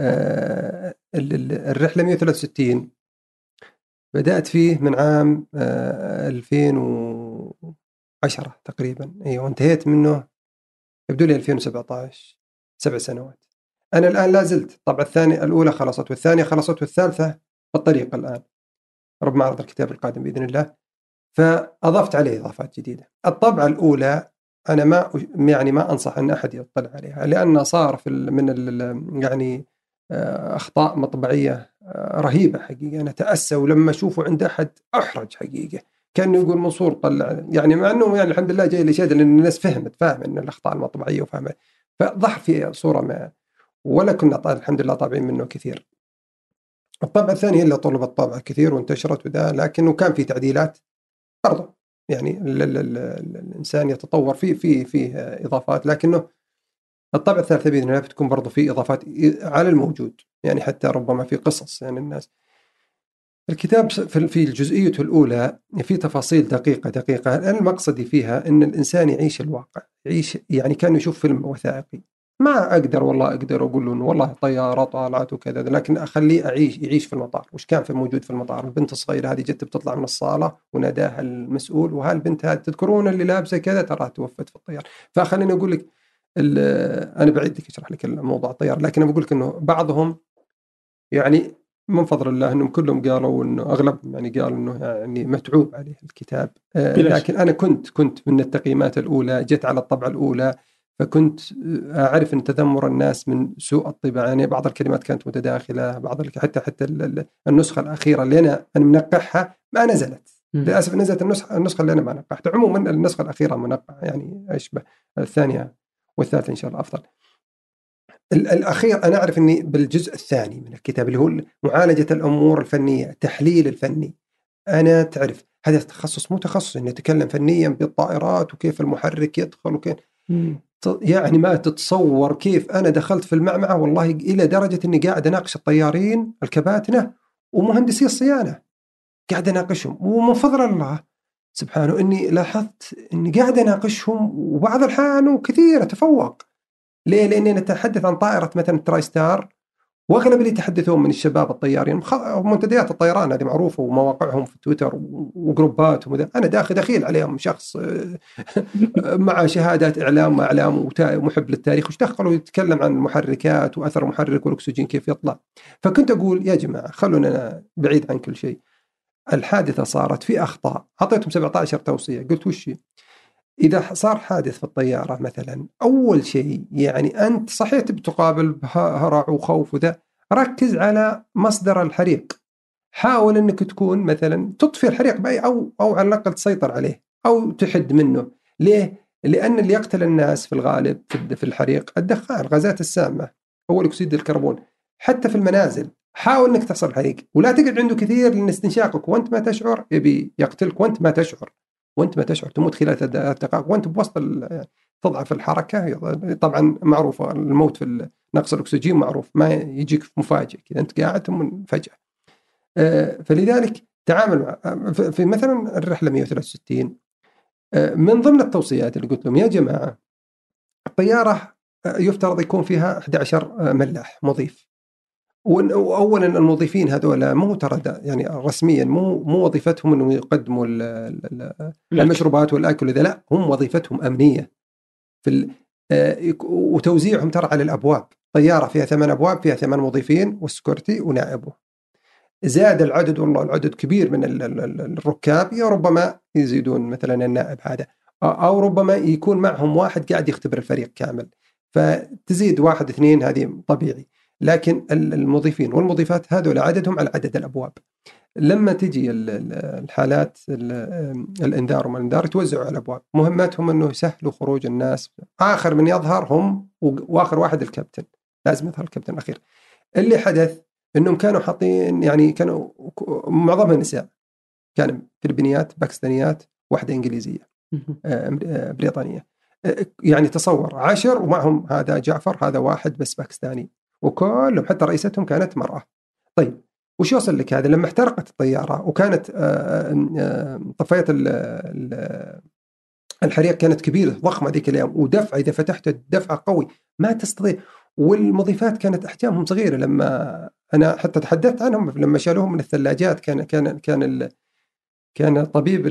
آه الرحلة 163 بدأت فيه من عام آه 2010 تقريبا. أيوه وانتهيت منه يبدو لي 2017 سبع سنوات. أنا الآن لا زلت. الطبعه الثانية الأولى خلصت والثانية خلصت والثالثة في الطريق الآن رب معرض الكتاب القادم بإذن الله. فأضفت عليه إضافات جديدة. الطبعة الأولى أنا ما يعني ما أنصح أن أحد يطلع عليها لأن صار في من يعني آه، أخطاء مطبعية آه، رهيبة حقيقة. أنا تاسى ولما أشوفه عند أحد أحرج حقيقة. كأنه يقول منصور طلع يعني مع إنه يعني الحمد لله جاي لشهادة لأن الناس فهمت فاهم إن الأخطاء المطبعية وفاهمة. فظهر في صورة ما ولا كنا الحمد لله طابعين منه كثير. الطبعه الثانية اللي طلبت طبعه كثير وانتشرت وده لكنه كان في تعديلات برضه. يعني ال ال ال الإنسان يتطور في في فيه إضافات لكنه الطبعه الثالثه بإذن الله بتكون برضو في إضافات على الموجود يعني حتى ربما في قصص يعني الناس. الكتاب في جزئيته الأولى في تفاصيل دقيقة دقيقة. المقصدي فيها إن الإنسان يعيش الواقع يعيش يعني كأنه يشوف فيلم وثائقي. ما أقدر والله أقدر أقول له والله طيارة طالعت وكذا لكن أخليه أعيش يعيش في المطار، وش كان في موجود في المطار؟ البنت الصغيرة هذه جت بتطلع من الصالة وناداها المسؤول وهالبنت هذه تذكرون اللي لابسة كذا؟ ترى توفت في الطياره، فخليني أقول لك أنا بعيد لك أشرح لك موضوع الطياره، لكن بقول لك إنه بعضهم يعني من فضل الله إنهم كلهم قالوا إنه أغلبهم يعني قالوا إنه يعني متعوب عليه الكتاب. آه لكن أنا كنت كنت من التقييمات الأولى جت على الطبعة الأولى. فكنت أعرف أن تذمر الناس من سوء الطباعه يعني بعض الكلمات كانت متداخلة بعض حتى حتى النسخة الأخيرة اللي أنا منقحها ما نزلت. للأسف نزلت النسخه النسخة اللي أنا ما نقحتها. عموما النسخة الأخيرة منقحة يعني أشبه الثانية والثالثة إن شاء الله أفضل. الأخير أنا أعرف أني بالجزء الثاني من الكتاب اللي هو معالجة الأمور الفنية التحليل الفني. أنا تعرف هذا تخصص مو تخصص اني اتكلم فنيا بالطائرات وكيف المحرك يدخل وكيف. يعني ما تتصور كيف أنا دخلت في المعمعة والله إلى درجة إني قاعد أناقش الطيارين الكباتنة ومهندسي الصيانة قاعد أناقشهم ومن فضل الله سبحانه إني لاحظت إني قاعد أناقشهم وبعض الأحيان وكثير أتفوق ليه؟ لأني نتحدث عن طائرة مثلا تراي ستار واغلب اللي يتحدثون من الشباب الطيارين منتديات الطيران هذه معروفة ومواقعهم في تويتر وجروباتهم وذا أنا داخل دخيل عليهم شخص مع شهادات إعلام واعلام ومحب للتاريخ وش دخلوا يتكلم عن المحركات وأثر المحرك والأكسجين كيف يطلع. فكنت أقول يا جماعة خلونا بعيد عن كل شيء. الحادثة صارت في أخطاء. أعطيتهم 17 توصية. قلت وش إذا صار حادث في الطياره مثلا أول شيء يعني أنت صحيح بتقابل هرع وخوف وذا ركز على مصدر الحريق. حاول إنك تكون مثلا تطفي الحريق بأي أو أو على الأقل تسيطر عليه أو تحد منه. ليه؟ لأن اللي يقتل الناس في الغالب في الحريق الدخان الغازات السامة اول اكسيد الكربون. حتى في المنازل حاول إنك تحصل الحريق ولا تقعد عنده كثير لأن استنشاقك وأنت ما تشعر يبي يقتلك وأنت ما تشعر. وانت ما تشعر تموت خلال ثلاث دقائق وانت بوسط تضعف الحركة طبعا معروفة الموت في نقص الأكسجين معروف ما يجيك مفاجئ كذا انت قاعد ثم فجاه آه، فلذلك تعامل مع في مثلا الرحلة 163 آه، من ضمن التوصيات اللي قلت لهم يا جماعة الطيارة آه، يفترض يكون فيها 11 ملاح مضيف. واولا الموظفين هذول مو ترى يعني رسميا مو مو وظيفتهم انهم يقدموا المشروبات والأكل وذا لا هم وظيفتهم أمنية. في آه، وتوزيعهم ترى على الأبواب. طيارة فيها ثمان أبواب فيها ثمان موظفين والسكورتي ونائبه زاد العدد والله العدد كبير من الركاب يا ربما يزيدون مثلا النائب هذا. أو ربما يكون معهم واحد قاعد يختبر الفريق كامل. فتزيد واحد اثنين هذه طبيعي. لكن المضيفين والمضيفات هذول عددهم على عدد الأبواب. لما تجي الحالات الإنذار وما الانذار يتوزعوا على الأبواب. مهمتهم أنه يسهلوا خروج الناس. آخر من يظهر هم وآخر واحد الكابتن. لازم يظهر الكابتن الأخير. اللي حدث أنهم كانوا حاطين يعني كانوا معظمها نساء. كان فلبينيات باكستانيات واحدة إنجليزية آه، بريطانية. آه، يعني تصور عشر ومعهم هذا جعفر هذا واحد بس باكستاني. وكلهم حتى رئيستهم كانت مرأة. طيب وش يوصل لك هذا؟ لما احترقت الطيارة وكانت آه، آه، آه، طفيت الحريق كانت كبيرة ضخمة ذيك الأيام ودفع إذا فتحت الدفع قوي ما تستطيع. والمضيفات كانت أحجامهم صغيرة لما أنا حتى تحدثت عنهم لما شالوهم من الثلاجات كان كان كان كان طبيب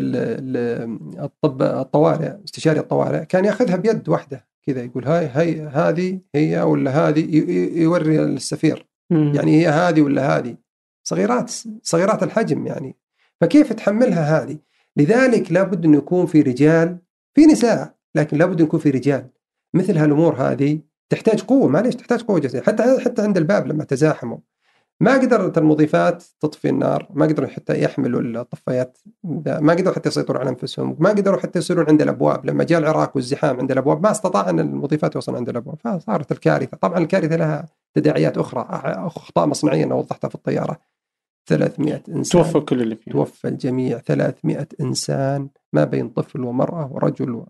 الطب الطوارئ استشاري الطوارئ كان ياخذها بيد واحدة. كذا يقول هاي هاي هذه هي ولا هذه؟ يوري السفير. مم. يعني هي هذه ولا هذه؟ صغيرات صغيرات الحجم يعني. فكيف تحملها هذه؟ لذلك لابد انه يكون في رجال في نساء لكن لابد يكون في رجال. مثل هالأمور هذه تحتاج قوة. معليش تحتاج قوة جسدية. حتى حتى عند الباب لما تزاحموا. ما قدرت المضيفات تطفي النار ما قدروا حتى يحملوا الطفايات ما قدروا حتى يسيطروا على أنفسهم ما قدروا حتى يصيرون عند الأبواب. لما جاء العراق والزحام عند الأبواب ما استطاع أن المضيفات يوصلون عند الأبواب فصارت الكارثة. طبعا الكارثة لها تداعيات أخرى أخطاء مصنعية أنا وضحتها في الطيارة. 300 إنسان. توفى كل اللي فيها. توفى الجميع. 300 إنسان ما بين طفل ومرأة ورجل.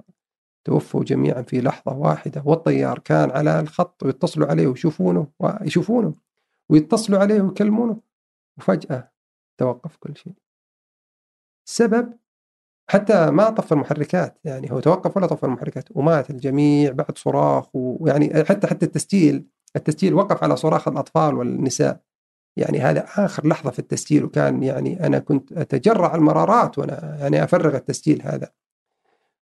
توفوا جميعا في لحظة واحدة والطيار كان على الخط ويتصلوا عليه ويشوفونه ويشوفونه. ويتصلوا عليه ويكلمونه. وفجأة توقف كل شيء. السبب حتى ما طفى المحركات يعني هو توقف ولا طفى المحركات. ومات الجميع بعد صراخ ويعني حتى حتى التسجيل التسجيل وقف على صراخ الأطفال والنساء. يعني هذا آخر لحظة في التسجيل وكان يعني أنا كنت أتجرع المرارات وأنا يعني أفرغ التسجيل هذا.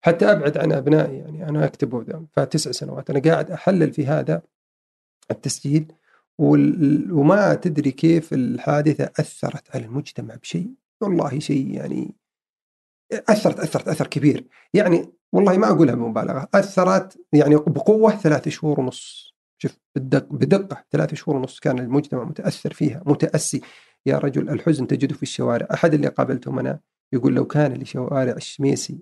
حتى أبعد عن أبنائي يعني أنا أكتبه فتسع سنوات. أنا قاعد أحلل في هذا التسجيل. وما تدري كيف الحادثة أثرت على المجتمع بشيء؟ والله شيء يعني أثرت أثرت أثر كبير. يعني والله ما أقولها بمبالغة. أثرت يعني بقوة ثلاث شهور ونص. شوف بدق بدقة ثلاث شهور ونص كان المجتمع متأثر فيها متأسي. يا رجل الحزن تجده في الشوارع. أحد اللي قابلتهم أنا يقول لو كان لشوارع الشميسي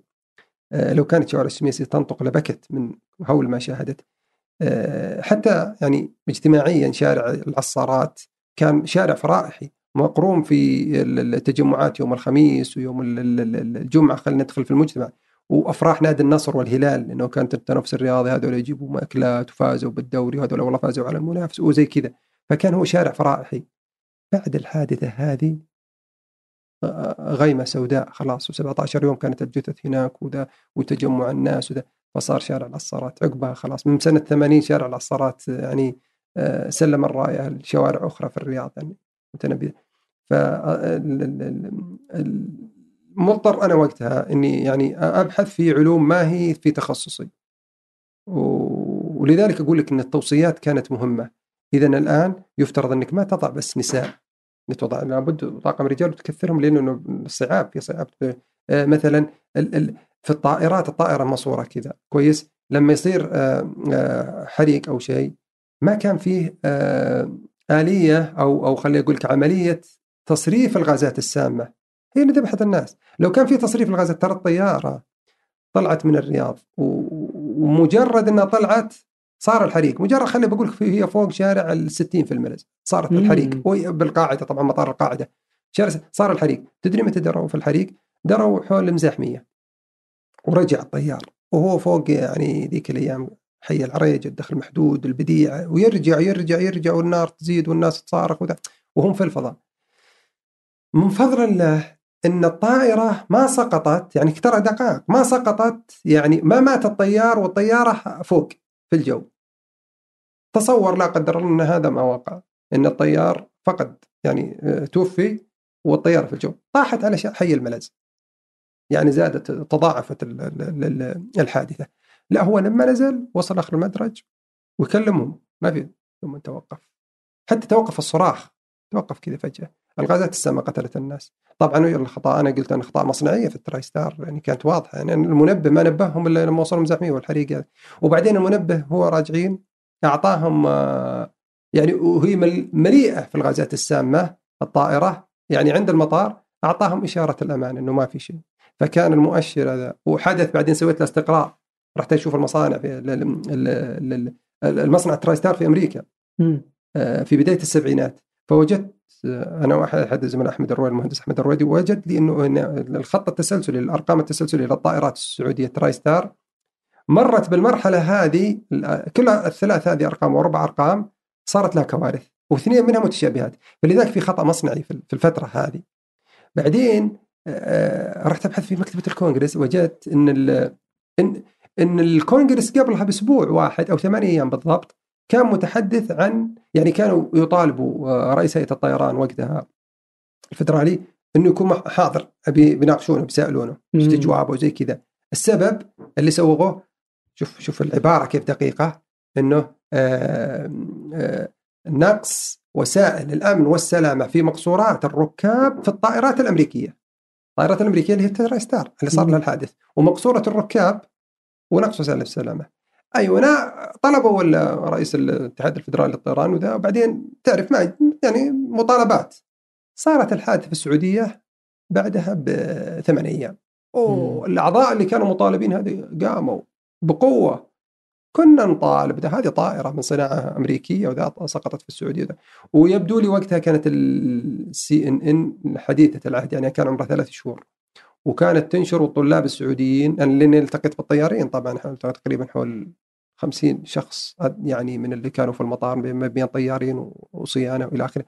آه، لو كانت شوارع الشميسي تنطق لبكت من هول ما شاهدت حتى يعني اجتماعيا شارع العصارات كان شارع فرائحي مقروم في التجمعات يوم الخميس ويوم الجمعة خلينا ندخل في المجتمع. وأفراح نادي النصر والهلال لأنه كانت التنافس الرياضي هذول يجيبوا مأكلات وفازوا بالدوري وهذول والله فازوا على المنافس وزي كذا. فكان هو شارع فرائحي. بعد الحادثة هذه غيمة سوداء خلاص و17 يوم كانت الجثث هناك وذا وتجمع الناس وذا. فصار شارع العصارات عقبها خلاص. من سنة 80 شارع العصارات يعني آه، سلم الراية لشوارع أخرى في الرياض يعني متنبية. ف مضطر أنا وقتها إني يعني أبحث في علوم ما هي في تخصصي. ولذلك أقول لك إن التوصيات كانت مهمة. اذا الآن يفترض إنك ما تضع بس نساء. تضع لابد طاقم رجال وتكثرهم لأنه صعاب في صعاب. آه، مثلا في الطائرات الطائرة مصورة كذا. كويس؟ لما يصير آه، آه، حريق أو شيء ما كان فيه آلية أو أو خليني أقول لك عملية تصريف الغازات السامة. هي اللي ذبحت الناس. لو كان في تصريف الغازات ترى الطيارة طلعت من الرياض. ومجرد إنها طلعت صار الحريق. مجرد خليني بقول لك هي فوق شارع ال 60 في الملز. صارت الحريق بالقاعدة طبعا مطار القاعدة. شارع صار الحريق. تدري متى دروا في الحريق؟ دروا حول المزاحميه ورجع الطيار. وهو فوق يعني ذيك الأيام حي العريج الدخل محدود البديع ويرجع يرجع يرجع والنار تزيد والناس تصارخ وذا وهم في الفضاء. من فضل الله إن الطائرة ما سقطت يعني ترى دقائق ما سقطت يعني ما مات الطيار والطيارة فوق في الجو. تصور لا قدر الله إن هذا ما وقع إن الطيار فقد يعني آه، توفي والطيارة في الجو. طاحت على حي الملز يعني زادت تضاعفت الحادثة. لا هو لما نزل وصل آخر المدرج ويكلمهم ما في ثم توقف. حتى توقف الصراخ توقف كذا فجأة. الغازات السامه قتلت الناس. طبعا الخطأ أنا قلت أن اخطاء مصنعية في ال TriStar يعني كانت واضحة. يعني المنبه ما نبههم إلا لما وصلوا المزاحميه والحريق وبعدين المنبه هو راجعين أعطاهم آه، يعني وهي مليئة في الغازات السامة الطائرة يعني عند المطار أعطاهم إشارة الأمان إنه ما في شيء. فكان المؤشر هذا. وحدث بعدين سويت له استقراء رحت أشوف المصانع في المصنع TriStar في أمريكا. آه، في بداية السبعينات. فوجدت أنا وأحد أحد الزملاء أحمد الرويدي المهندس أحمد الرويدي وجد لي إنه الخط التسلسلي الأرقام التسلسليه للطائرات السعودية TriStar مرت بالمرحلة هذه كل الثلاث هذه أرقام واربع أرقام صارت لها كوارث واثنين منها متشابهات. فلذلك في خطأ مصنعي في الفترة هذه. بعدين آه، رحت أبحث في مكتبة الكونغرس وجدت إن إن إن الكونغرس قبلها بأسبوع واحد أو ثمانية أيام بالضبط كان متحدث عن يعني كانوا يطالبوا آه، رئيس هيئة الطيران وقتها الفدرالي إنه يكون حاضر أبي بيناقشونه بيسألونه استجوابه وزي كذا السبب اللي سووه شوف شوف العبارة كيف دقيقة إنه آآ آه، آآ آه، نقص وسائل الأمن والسلامة في مقصورات الركاب في الطائرات الأمريكية. الطائرات الأمريكية اللي هي الترا ستار اللي صار لها الحادث ومقصورة الركاب ونقص وسائل السلامه. أيوه أنا طلبوا رئيس الاتحاد الفدرالي للطيران وذا وبعدين تعرف ما يعني مطالبات. صارت الحادثة في السعودية بعدها بثمان أيام. والاعضاء اللي كانوا مطالبين هذه قاموا بقوة كنا نطالب ده هذه طائرة من صناعة أمريكية وذا سقطت في السعودية ده. ويبدو لي وقتها كانت السي ان ان حديثة العهد يعني كان عمرها ثلاث شهور وكانت تنشر الطلاب السعوديين لاني التقيت بالطيارين طبعا تقريبا حول 50 شخص يعني من اللي كانوا في المطار بين طيارين وصيانة وإلى آخره.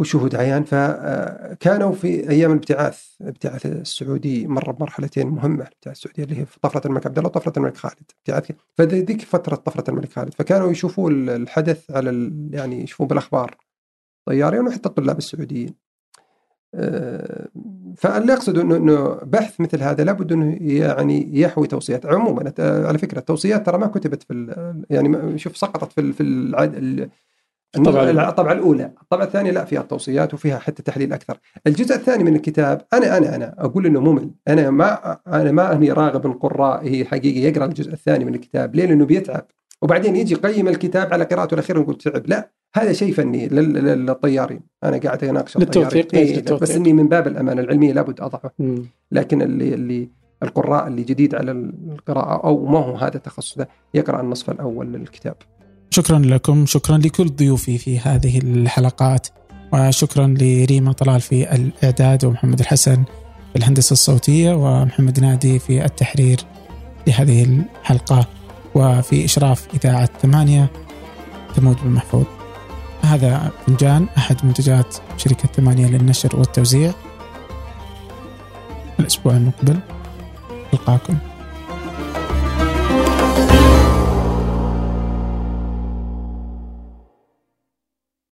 وشهود عيان. فكانوا في أيام الابتعاث الابتعاث السعودي مر بمرحلتين مهمة الابتعاث السعودي اللي هي طفرة الملك عبد الله وطفرة الملك خالد. ابتعاث فذيك فترة طفرة الملك خالد. فكانوا يشوفوا الحدث على يعني يشوفون بالأخبار طيارين وحتى الطلاب السعوديين. آه، فاللي أقصد إنه إنه بحث مثل هذا لابد إنه يعني يحوي توصيات. عموما على فكرة التوصيات ترى ما كتبت في يعني شوف سقطت في في الطبعة, الطبعة الأولى. الطبعة الثانية لا فيها التوصيات وفيها حتى تحليل أكثر. الجزء الثاني من الكتاب أنا أنا أنا أقول إنه ممل. أنا ما أنا ما أني راغب القراء هي حقيقة يقرأ الجزء الثاني من الكتاب ليه لأنه بيتعب. وبعدين يجي يقيم الكتاب على قراءته الأخيرة ويقول تعب. لا هذا شيء فني للطيارين. أنا قاعد أناقش للتوثيق إيه بس إني من باب الأمانة العلمية لابد أضعه. لكن اللي اللي القراء اللي جديد على القراءة أو ما هو هذا التخصص يقرأ النصف الأول للكتاب. شكرا لكم شكرا لكل ضيوفي في هذه الحلقات وشكرا لريما طلال في الإعداد ومحمد الحسن في الهندسة الصوتية ومحمد نادي في التحرير لهذه الحلقة وفي إشراف إذاعة ثمانية ثمود بن محفوظ هذا فنجان أحد منتجات شركة ثمانية للنشر والتوزيع. الأسبوع المقبل ألقاكم.